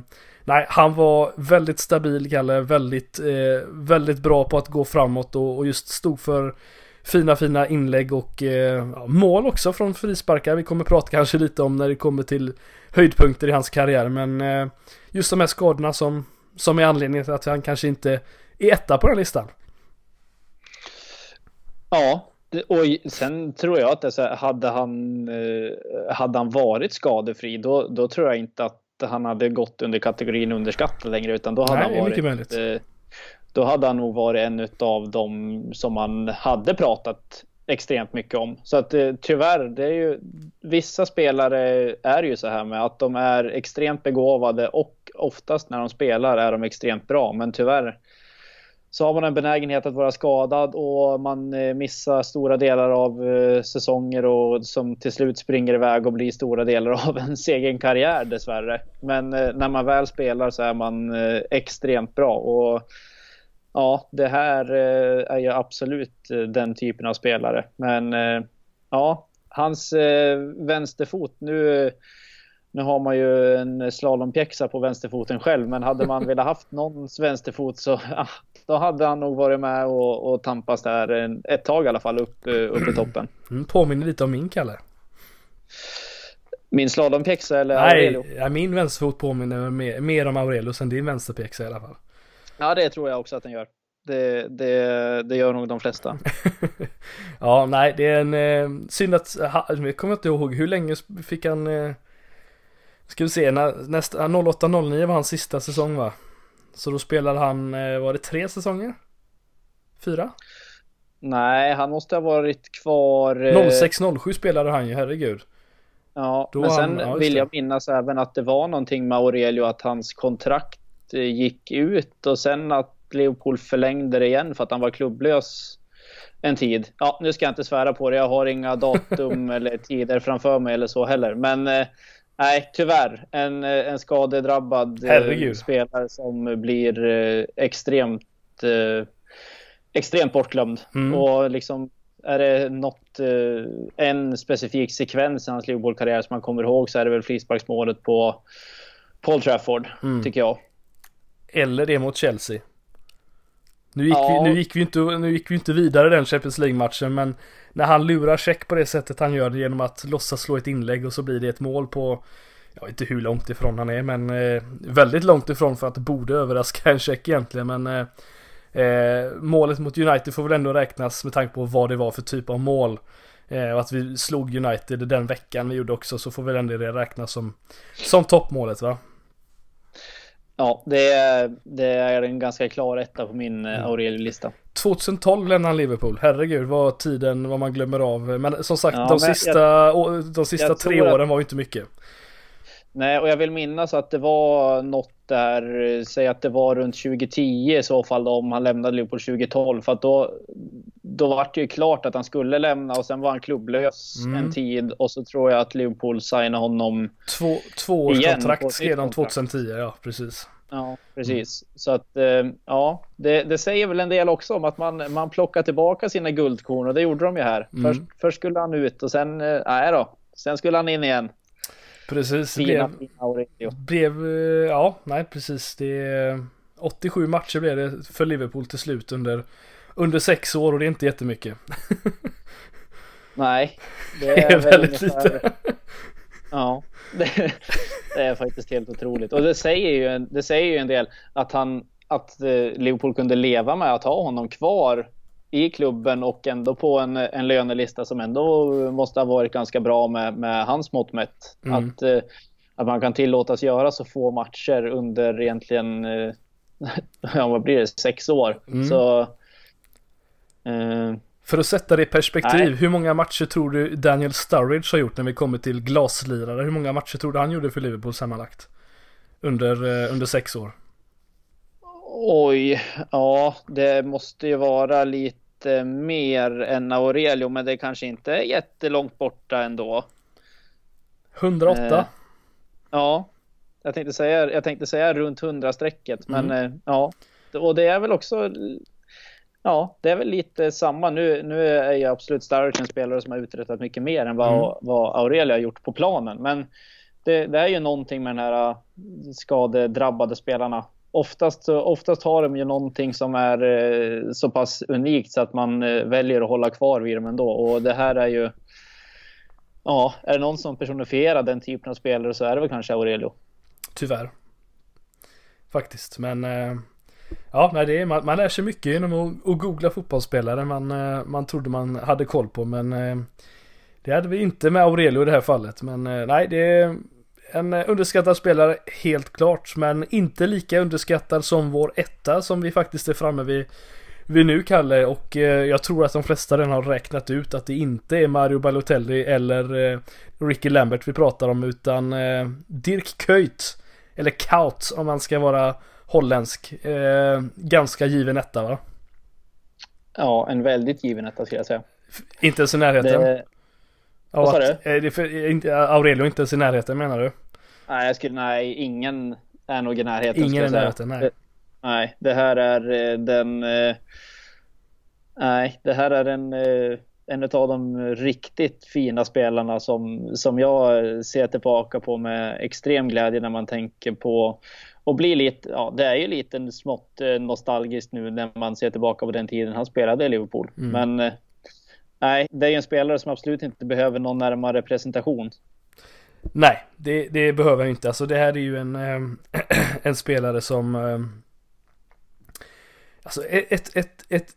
Nej, han var väldigt stabil Kalle, väldigt, eh, väldigt bra på att gå framåt och, och just stod för fina, fina inlägg och eh, mål också från frisparkar. Vi kommer prata kanske lite om när det kommer till höjdpunkter i hans karriär, men eh, just de här skadorna som, som är anledningen till att han kanske inte är etta på den listan. Ja, och sen tror jag att det här, hade, han, eh, hade han varit skadefri då, då tror jag inte att han hade gått under kategorin underskattad längre utan då hade Nej, han varit då hade han nog varit en av dem som man hade pratat extremt mycket om. Så att eh, tyvärr, det är ju vissa spelare är ju så här med att de är extremt begåvade och oftast när de spelar är de extremt bra. Men tyvärr så har man en benägenhet att vara skadad och man eh, missar stora delar av eh, säsonger och som till slut springer iväg och blir stora delar av ens egen karriär dessvärre. Men när man väl spelar så är man extremt bra och ja, det här är ju absolut den typen av spelare. Men ja, hans vänsterfot nu nu har man ju en slalompjäxa på vänsterfoten själv, men hade man velat haft någons vänsterfot så ah, då hade han nog varit med och, och tampas där ett tag i alla fall upp, eh, upp i toppen. Mm, påminner lite om min Kalle. Min slalompjäxa eller Nej, Aurelio? Ja, min vänsterfot påminner mer, mer om Aurelio än din vänsterpjäxa i alla fall. Ja, det tror jag också att den gör. Det, det, det gör nog de flesta. ja, nej, det är en eh, synd att, jag kommer inte ihåg hur länge fick han eh, Ska vi se, när, nästa, 08-09 var hans sista säsong va? Så då spelade han, eh, var det tre säsonger? Fyra? Nej, han måste ha varit kvar... 06-07 eh, spelade han ju, herregud. Ja, då men sen han, ja, vill jag minnas även att det var någonting med Aurelio att hans kontrakt eh, gick ut och sen att Leopold förlängde det igen för att han var klubblös en tid. Ja, nu ska jag inte svära på det. Jag har inga datum eller tider framför mig eller så heller. Men Nej, tyvärr. En, en skadedrabbad eh, Herregud. spelare som blir eh, extremt, eh, extremt bortglömd. Mm. Och liksom är det något, en specifik sekvens i hans Liverpool-karriär som man kommer ihåg så är det väl frisparksmålet på Paul Trafford, mm. tycker jag. Eller det mot Chelsea. Nu gick, ja. vi, nu, gick vi inte, nu gick vi inte vidare den Champions League-matchen men när han lurar check på det sättet han gör genom att låtsas slå ett inlägg och så blir det ett mål på jag vet inte hur långt ifrån han är men eh, väldigt långt ifrån för att det borde överraska en check egentligen men eh, eh, målet mot United får väl ändå räknas med tanke på vad det var för typ av mål. Eh, och att vi slog United den veckan vi gjorde också så får väl ändå det räknas som, som toppmålet va? Ja, det är, det är en ganska klar etta på min eh, mm. Aurelio-lista. 2012 lämnade han Liverpool. Herregud vad tiden, vad man glömmer av. Men som sagt, ja, de, sista, jag, de sista tre åren att, var ju inte mycket. Nej, och jag vill minnas att det var något där, säg att det var runt 2010 i så fall då, om han lämnade Liverpool 2012. För att då, då var det ju klart att han skulle lämna och sen var han klubblös mm. en tid och så tror jag att Liverpool signade honom Två, två års kontrakt skrev de 2010, ja precis. Ja, precis. Mm. Så att eh, ja, det, det, säger väl en del också om att man, man plockar tillbaka sina guldkorn och det gjorde de ju här. Mm. Först, först skulle han ut och sen, eh, nej då, sen skulle han in igen. Precis. Fina, blev, fina blev, eh, ja, nej precis. Det 87 matcher blev det för Liverpool till slut under, under sex år och det är inte jättemycket. Nej, det är, det är väldigt lite. Ja, det, det, är faktiskt helt otroligt. Och det säger ju en, det säger ju en del att han att eh, Liverpool kunde leva med att ha honom kvar i klubben och ändå på en, en lönelista som ändå måste ha varit ganska bra med, med hans mått mätt. Mm. Att, eh, att man kan tillåtas göra så få matcher under egentligen, eh, ja vad blir det, sex år. Mm. Så... Eh, för att sätta det i perspektiv, Nej. hur många matcher tror du Daniel Sturridge har gjort när vi kommer till glaslirare? Hur många matcher tror du han gjorde för Liverpool sammanlagt? Under, under sex år? Oj, ja det måste ju vara lite mer än Aurelio men det kanske inte är jättelångt borta ändå. 108? Eh, ja, jag tänkte säga, jag tänkte säga runt 100 strecket men mm. eh, ja. Och det är väl också Ja, det är väl lite samma. Nu, nu är jag absolut Sturridge en spelare som har uträttat mycket mer än vad, mm. vad Aurelia har gjort på planen. Men det, det, är ju någonting med den här äh, skadedrabbade spelarna. Oftast, oftast har de ju någonting som är eh, så pass unikt så att man eh, väljer att hålla kvar vid dem ändå. Och det här är ju... Ja, är det någon som personifierar den typen av spelare så är det väl kanske Aurelio. Tyvärr. Faktiskt, men... Eh Ja, nej, det är, man, man lär sig mycket genom att, att googla fotbollsspelare man, eh, man trodde man hade koll på. Men eh, det hade vi inte med Aurelio i det här fallet. Men eh, nej, det en underskattad spelare helt klart. Men inte lika underskattad som vår etta som vi faktiskt är framme vid, vid nu Kalle. Och jag tror att de flesta redan har räknat ut att det inte är Mario Balotelli eller Ricky Lambert vi pratar om. Utan Dirk Kuyt. Eller Kaut om man ska vara holländsk. Eh, ganska given etta va? Ja, en väldigt given etta skulle jag säga. Inte ens i närheten? Det... Vad sa du? Är för, inte, Aurelio inte ens i närheten menar du? Nej, jag skulle, nej, ingen är nog i närheten. Ingen i närheten, nej. Det, nej, det här är eh, den... Eh, nej, det här är en, eh, en av de riktigt fina spelarna som, som jag ser tillbaka på med extrem glädje när man tänker på och blir lite, ja det är ju lite smått eh, nostalgiskt nu när man ser tillbaka på den tiden han spelade i Liverpool. Mm. Men eh, nej, det är ju en spelare som absolut inte behöver någon närmare presentation. Nej, det, det behöver jag inte. Alltså det här är ju en, äh, en spelare som äh, Alltså e, ett, ett, ett,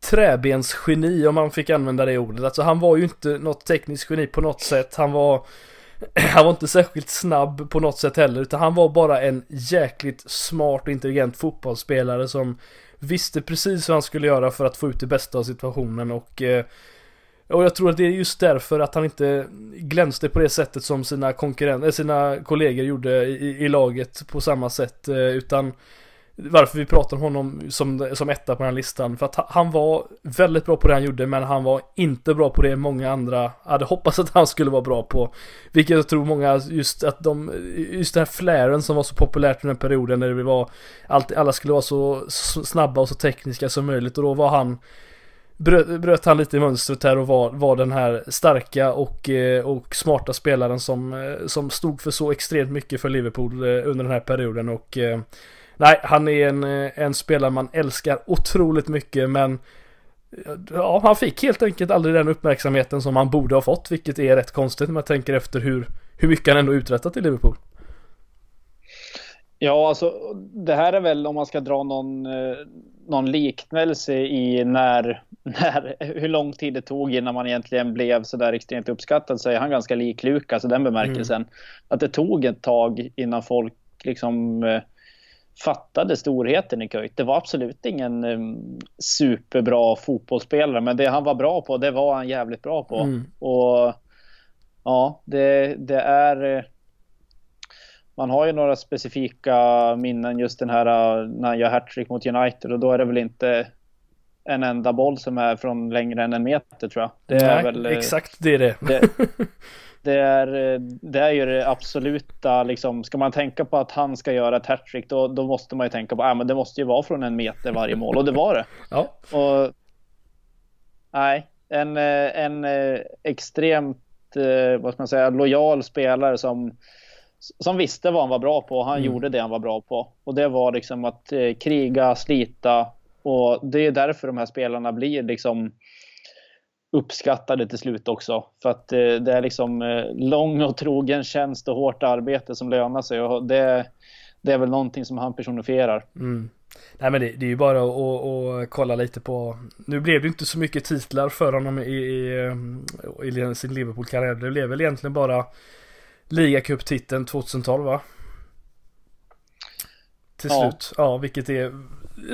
träbensgeni om man fick använda det ordet. Alltså han var ju inte något tekniskt geni på något sätt. Han var han var inte särskilt snabb på något sätt heller utan han var bara en jäkligt smart och intelligent fotbollsspelare som visste precis vad han skulle göra för att få ut det bästa av situationen och eh, och jag tror att det är just därför att han inte glänste på det sättet som sina konkurrenter, eh, sina kollegor gjorde i, i laget på samma sätt eh, utan varför vi pratar om honom som, som etta på den här listan. För att han var väldigt bra på det han gjorde men han var inte bra på det många andra hade hoppats att han skulle vara bra på. Vilket jag tror många, just att de, just den här flären som var så populärt under den perioden när det var, allt, alla skulle vara så snabba och så tekniska som möjligt och då var han bröt, bröt han lite i mönstret här och var, var den här starka och, eh, och smarta spelaren som, eh, som stod för så extremt mycket för Liverpool eh, under den här perioden och Nej, han är en, en spelare man älskar otroligt mycket men Ja, han fick helt enkelt aldrig den uppmärksamheten som han borde ha fått, vilket är rätt konstigt när man tänker efter hur, hur mycket han ändå uträttat i Liverpool. Ja, alltså det här är väl om man ska dra någon, någon liknelse i när, när, hur lång tid det tog innan man egentligen blev så där extremt uppskattad så är han ganska lik Lukas i den bemärkelsen. Mm. Att det tog ett tag innan folk liksom eh, fattade storheten i Kuyt. Det var absolut ingen um, superbra fotbollsspelare, men det han var bra på, det var han jävligt bra på. Mm. Och ja, det, det är... Man har ju några specifika minnen just den här uh, när han gör hattrick mot United och då är det väl inte en enda boll som är från längre än en meter tror jag. Det är Nej, väl, exakt det är det. det det är, det är ju det absoluta, liksom, ska man tänka på att han ska göra ett hattrick då, då måste man ju tänka på att äh, det måste ju vara från en meter varje mål och det var det. Ja. Och, nej, en, en extremt vad ska man säga, lojal spelare som, som visste vad han var bra på. Han mm. gjorde det han var bra på. Och det var liksom att eh, kriga, slita. Och det är därför de här spelarna blir liksom uppskattade till slut också. För att eh, det är liksom eh, lång och trogen tjänst och hårt arbete som lönar sig. Och det, det är väl någonting som han personifierar. Mm. Nej men det, det är ju bara att, kolla lite på Nu blev det inte så mycket titlar för honom i, i, i sin Liverpool-karriär. Det blev väl egentligen bara Ligacuptiteln 2012 va? Till ja. slut. Ja, vilket är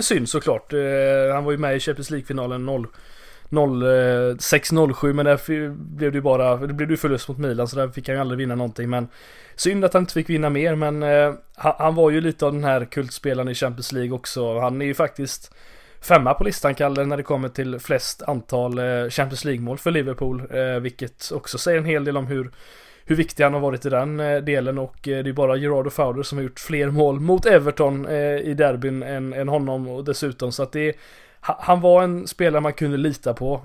synd såklart. Eh, han var ju med i Champions League-finalen 0 06-07 men där blev det ju bara, det blev ju förlust mot Milan så där fick han ju aldrig vinna någonting men Synd att han inte fick vinna mer men eh, han, han, var ju lite av den här kultspelaren i Champions League också. Han är ju faktiskt femma på listan Kalle när det kommer till flest antal eh, Champions League-mål för Liverpool. Eh, vilket också säger en hel del om hur hur viktig han har varit i den eh, delen och eh, det är bara Gerardo Fowler som har gjort fler mål mot Everton eh, i derbyn än, än honom och dessutom så att det han var en spelare man kunde lita på,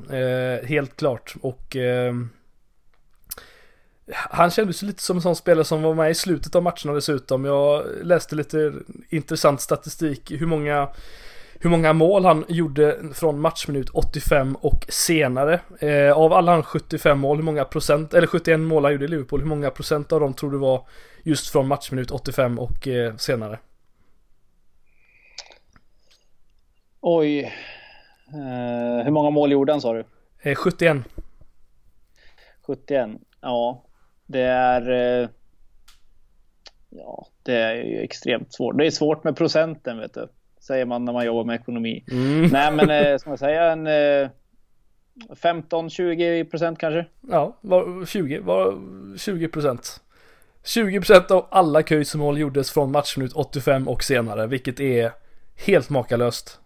helt klart. Och han kändes lite som en sån spelare som var med i slutet av matcherna dessutom. Jag läste lite intressant statistik hur många hur många mål han gjorde från matchminut 85 och senare. Eh, av alla hans 75 mål, hur många procent, eller 71 mål han gjorde i Liverpool, hur många procent av dem tror du var just från matchminut 85 och eh, senare? Oj. Eh, hur många mål gjorde han sa du? 71. 71. Ja, det är... Eh, ja, det är ju extremt svårt. Det är svårt med procenten vet du säger man när man jobbar med ekonomi. Mm. Nej, men eh, ska man säga en eh, 15-20 procent kanske? Ja, var 20, var 20 procent. 20 procent av alla köjsmål gjordes från matchminut 85 och senare, vilket är helt makalöst.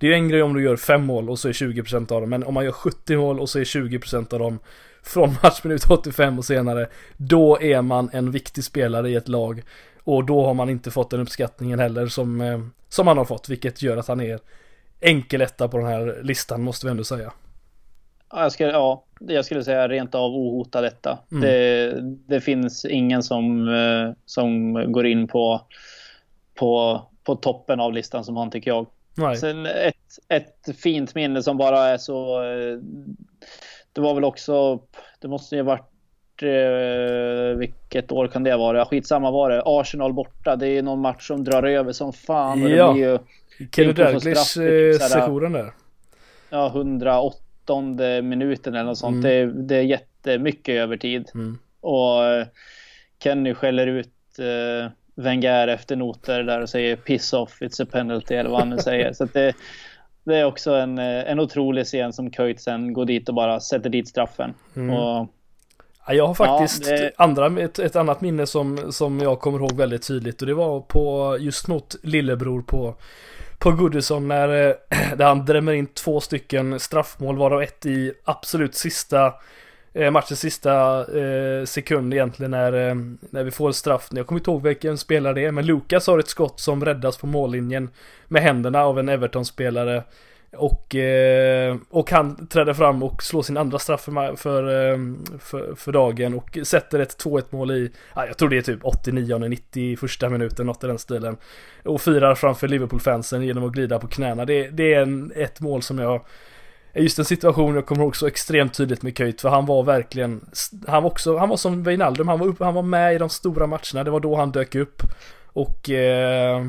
Det är ju en grej om du gör 5 mål och så är 20% av dem, men om man gör 70 mål och så är 20% av dem från matchminut 85 och senare, då är man en viktig spelare i ett lag. Och då har man inte fått den uppskattningen heller som, eh, som han har fått, vilket gör att han är enkel etta på den här listan måste vi ändå säga. Ja, jag skulle, ja, jag skulle säga rent av ohotad etta. Mm. Det, det finns ingen som, eh, som går in på, på, på toppen av listan som han tycker jag. Nej. Sen ett, ett fint minne som bara är så... Det var väl också... Det måste ju ha varit eh, vilket år kan det vara? Skitsamma var det. Arsenal borta. Det är någon match som drar över som fan. Och ja. det Kenny Dalglish eh, sessionen där. Ja, 108 minuten eller något sånt. Mm. Det, det är jättemycket övertid. Mm. Och eh, Kenny skäller ut eh, Wenger efter noter där och säger piss off, it's a penalty eller vad han nu säger. Så det, det är också en, eh, en otrolig scen som Köjt sen går dit och bara sätter dit straffen. Mm. Och jag har faktiskt ja, det... andra, ett, ett, annat minne som, som jag kommer ihåg väldigt tydligt och det var på just mot lillebror på på Goodison när eh, där han drämmer in två stycken straffmål varav ett i absolut sista eh, matchens sista eh, sekund egentligen när, eh, när vi får straff. Jag kommer inte ihåg vilken spelare det är men Lukas har ett skott som räddas på mållinjen med händerna av en Everton-spelare. Och, eh, och han träder fram och slår sin andra straff för, för, eh, för, för dagen och sätter ett 2-1 mål i, ja, jag tror det är typ 89 90 första minuten, något i den stilen. Och firar framför Liverpool-fansen genom att glida på knäna. Det, det är en, ett mål som jag Just en situation jag kommer ihåg så extremt tydligt med Köjt för han var verkligen Han var också, han var som Wijnaldum, han var, upp, han var med i de stora matcherna, det var då han dök upp Och eh,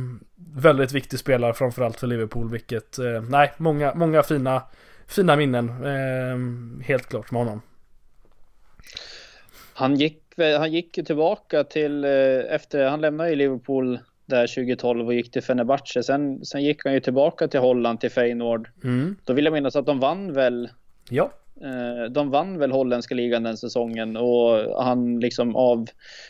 väldigt viktig spelare framförallt för Liverpool vilket, eh, nej, många, många fina, fina minnen eh, helt klart med honom. Han gick, han gick tillbaka till, eh, efter, han lämnade ju Liverpool där 2012 och gick till Fenerbahce. Sen, sen gick han ju tillbaka till Holland, till Feyenoord. Mm. Då vill jag minnas att de vann väl Ja. Eh, de vann väl holländska ligan den säsongen och han liksom av,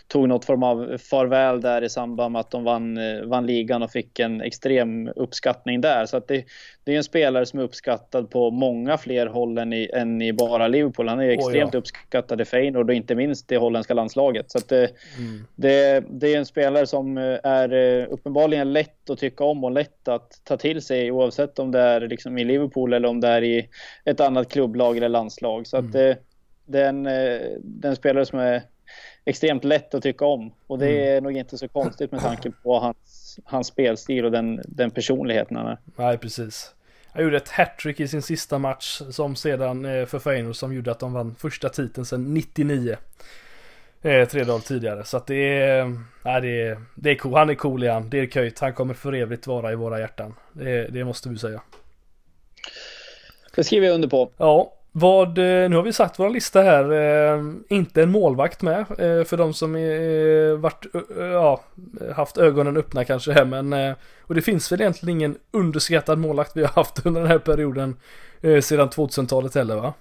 tog något form av farväl där i samband med att de vann, eh, vann ligan och fick en extrem uppskattning där. Så att det, det är en spelare som är uppskattad på många fler håll än i, än i bara Liverpool. Han är extremt oh, ja. uppskattad i Feyenoord och inte minst i holländska landslaget. Så det, mm. det, det, är en spelare som eh, är uppenbarligen lätt att tycka om och lätt att ta till sig oavsett om det är liksom i Liverpool eller om det är i ett annat klubblag eller landslag. Så att det, mm. det, är en, det är en spelare som är extremt lätt att tycka om. Och det mm. är nog inte så konstigt med tanke på hans, hans spelstil och den, den personligheten han är. Nej, precis. Han gjorde ett hattrick i sin sista match som sedan eh, för Feyenoord som gjorde att de vann första titeln sedan 99. Eh, tre dagar tidigare. Så att det är, nej, det är, det är cool. Han är cool igen. Det är Köjt. Han kommer för evigt vara i våra hjärtan. Det, det måste vi säga. Det skriver jag under på. Ja, Vad, eh, nu har vi satt vår lista här, eh, inte en målvakt med eh, för de som varit, ja, haft ögonen öppna kanske här men och det finns väl egentligen ingen underskattad målvakt vi har haft under den här perioden sedan 2000-talet heller va?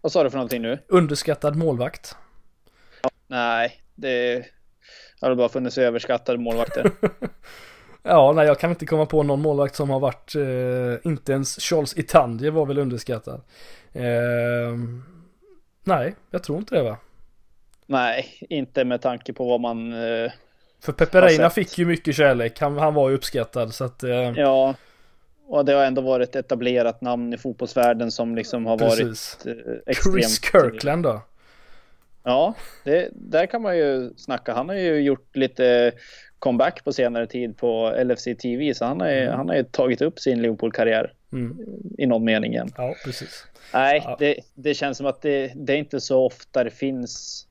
Vad sa du för någonting nu? Underskattad målvakt. Nej, det har bara funnits överskattade målvakter. Ja, nej jag kan inte komma på någon målvakt som har varit, eh, inte ens Charles Itandje var väl underskattad. Eh, nej, jag tror inte det va? Nej, inte med tanke på vad man eh, För Pepe fick ju mycket kärlek, han, han var ju uppskattad så att eh, Ja, och det har ändå varit etablerat namn i fotbollsvärlden som liksom har Precis. varit eh, extremt Chris Kirkland då? Ja, det, där kan man ju snacka. Han har ju gjort lite comeback på senare tid på LFC TV. Så han har ju, mm. han har ju tagit upp sin Liverpool-karriär mm. i någon mening igen. Ja, precis. Nej, ja. Det, det känns som att det, det är inte så ofta det finns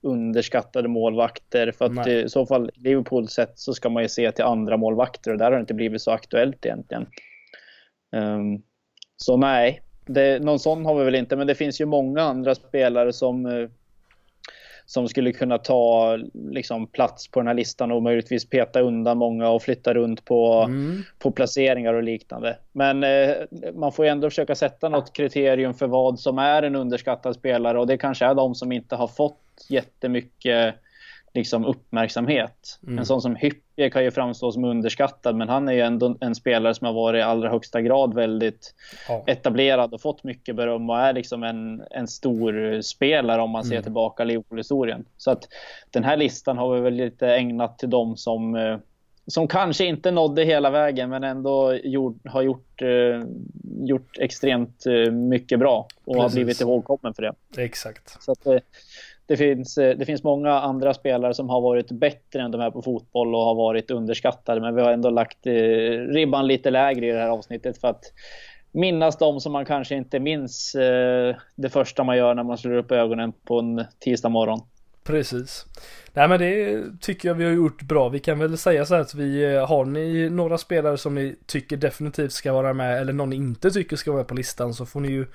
underskattade målvakter. För att det, i så fall Liverpool sett så ska man ju se till andra målvakter och där har det inte blivit så aktuellt egentligen. Um, så nej, det, någon sån har vi väl inte, men det finns ju många andra spelare som uh, som skulle kunna ta liksom, plats på den här listan och möjligtvis peta undan många och flytta runt på, mm. på placeringar och liknande. Men eh, man får ju ändå försöka sätta något kriterium för vad som är en underskattad spelare och det kanske är de som inte har fått jättemycket liksom uppmärksamhet. Mm. En sån som Hyppie kan ju framstå som underskattad men han är ju ändå en spelare som har varit i allra högsta grad väldigt ja. etablerad och fått mycket beröm och är liksom en, en stor spelare om man ser mm. tillbaka Liverpool-historien. Så att den här listan har vi väl lite ägnat till dem som eh, som kanske inte nådde hela vägen men ändå gjort, har gjort, eh, gjort extremt eh, mycket bra och Precis. har blivit ihågkommen för det. Exakt. Så att, eh, det finns, eh, det finns många andra spelare som har varit bättre än de här på fotboll och har varit underskattade. Men vi har ändå lagt eh, ribban lite lägre i det här avsnittet för att minnas de som man kanske inte minns eh, det första man gör när man slår upp ögonen på en tisdag morgon. Precis. Nej men det tycker jag vi har gjort bra. Vi kan väl säga så här att vi har ni några spelare som ni tycker definitivt ska vara med eller någon ni inte tycker ska vara med på listan så får ni ju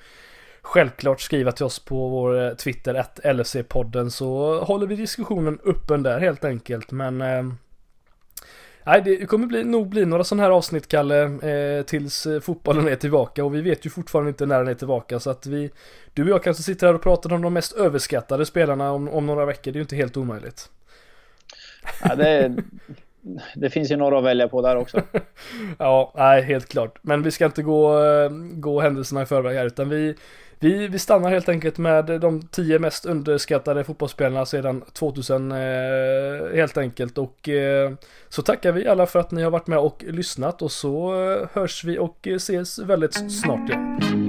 självklart skriva till oss på vår eh, Twitter, att LFC-podden, så håller vi diskussionen öppen där helt enkelt. Men eh, Nej, det kommer bli, nog bli några sådana här avsnitt, Kalle, eh, tills eh, fotbollen är tillbaka och vi vet ju fortfarande inte när den är tillbaka så att vi, du och jag kanske sitter här och pratar om de mest överskattade spelarna om, om några veckor, det är ju inte helt omöjligt. Ja, det, det finns ju några att välja på där också. ja, nej, helt klart. Men vi ska inte gå, gå händelserna i förväg här utan vi, vi, vi stannar helt enkelt med de tio mest underskattade fotbollsspelarna sedan 2000 eh, helt enkelt och eh, så tackar vi alla för att ni har varit med och lyssnat och så eh, hörs vi och eh, ses väldigt snart igen.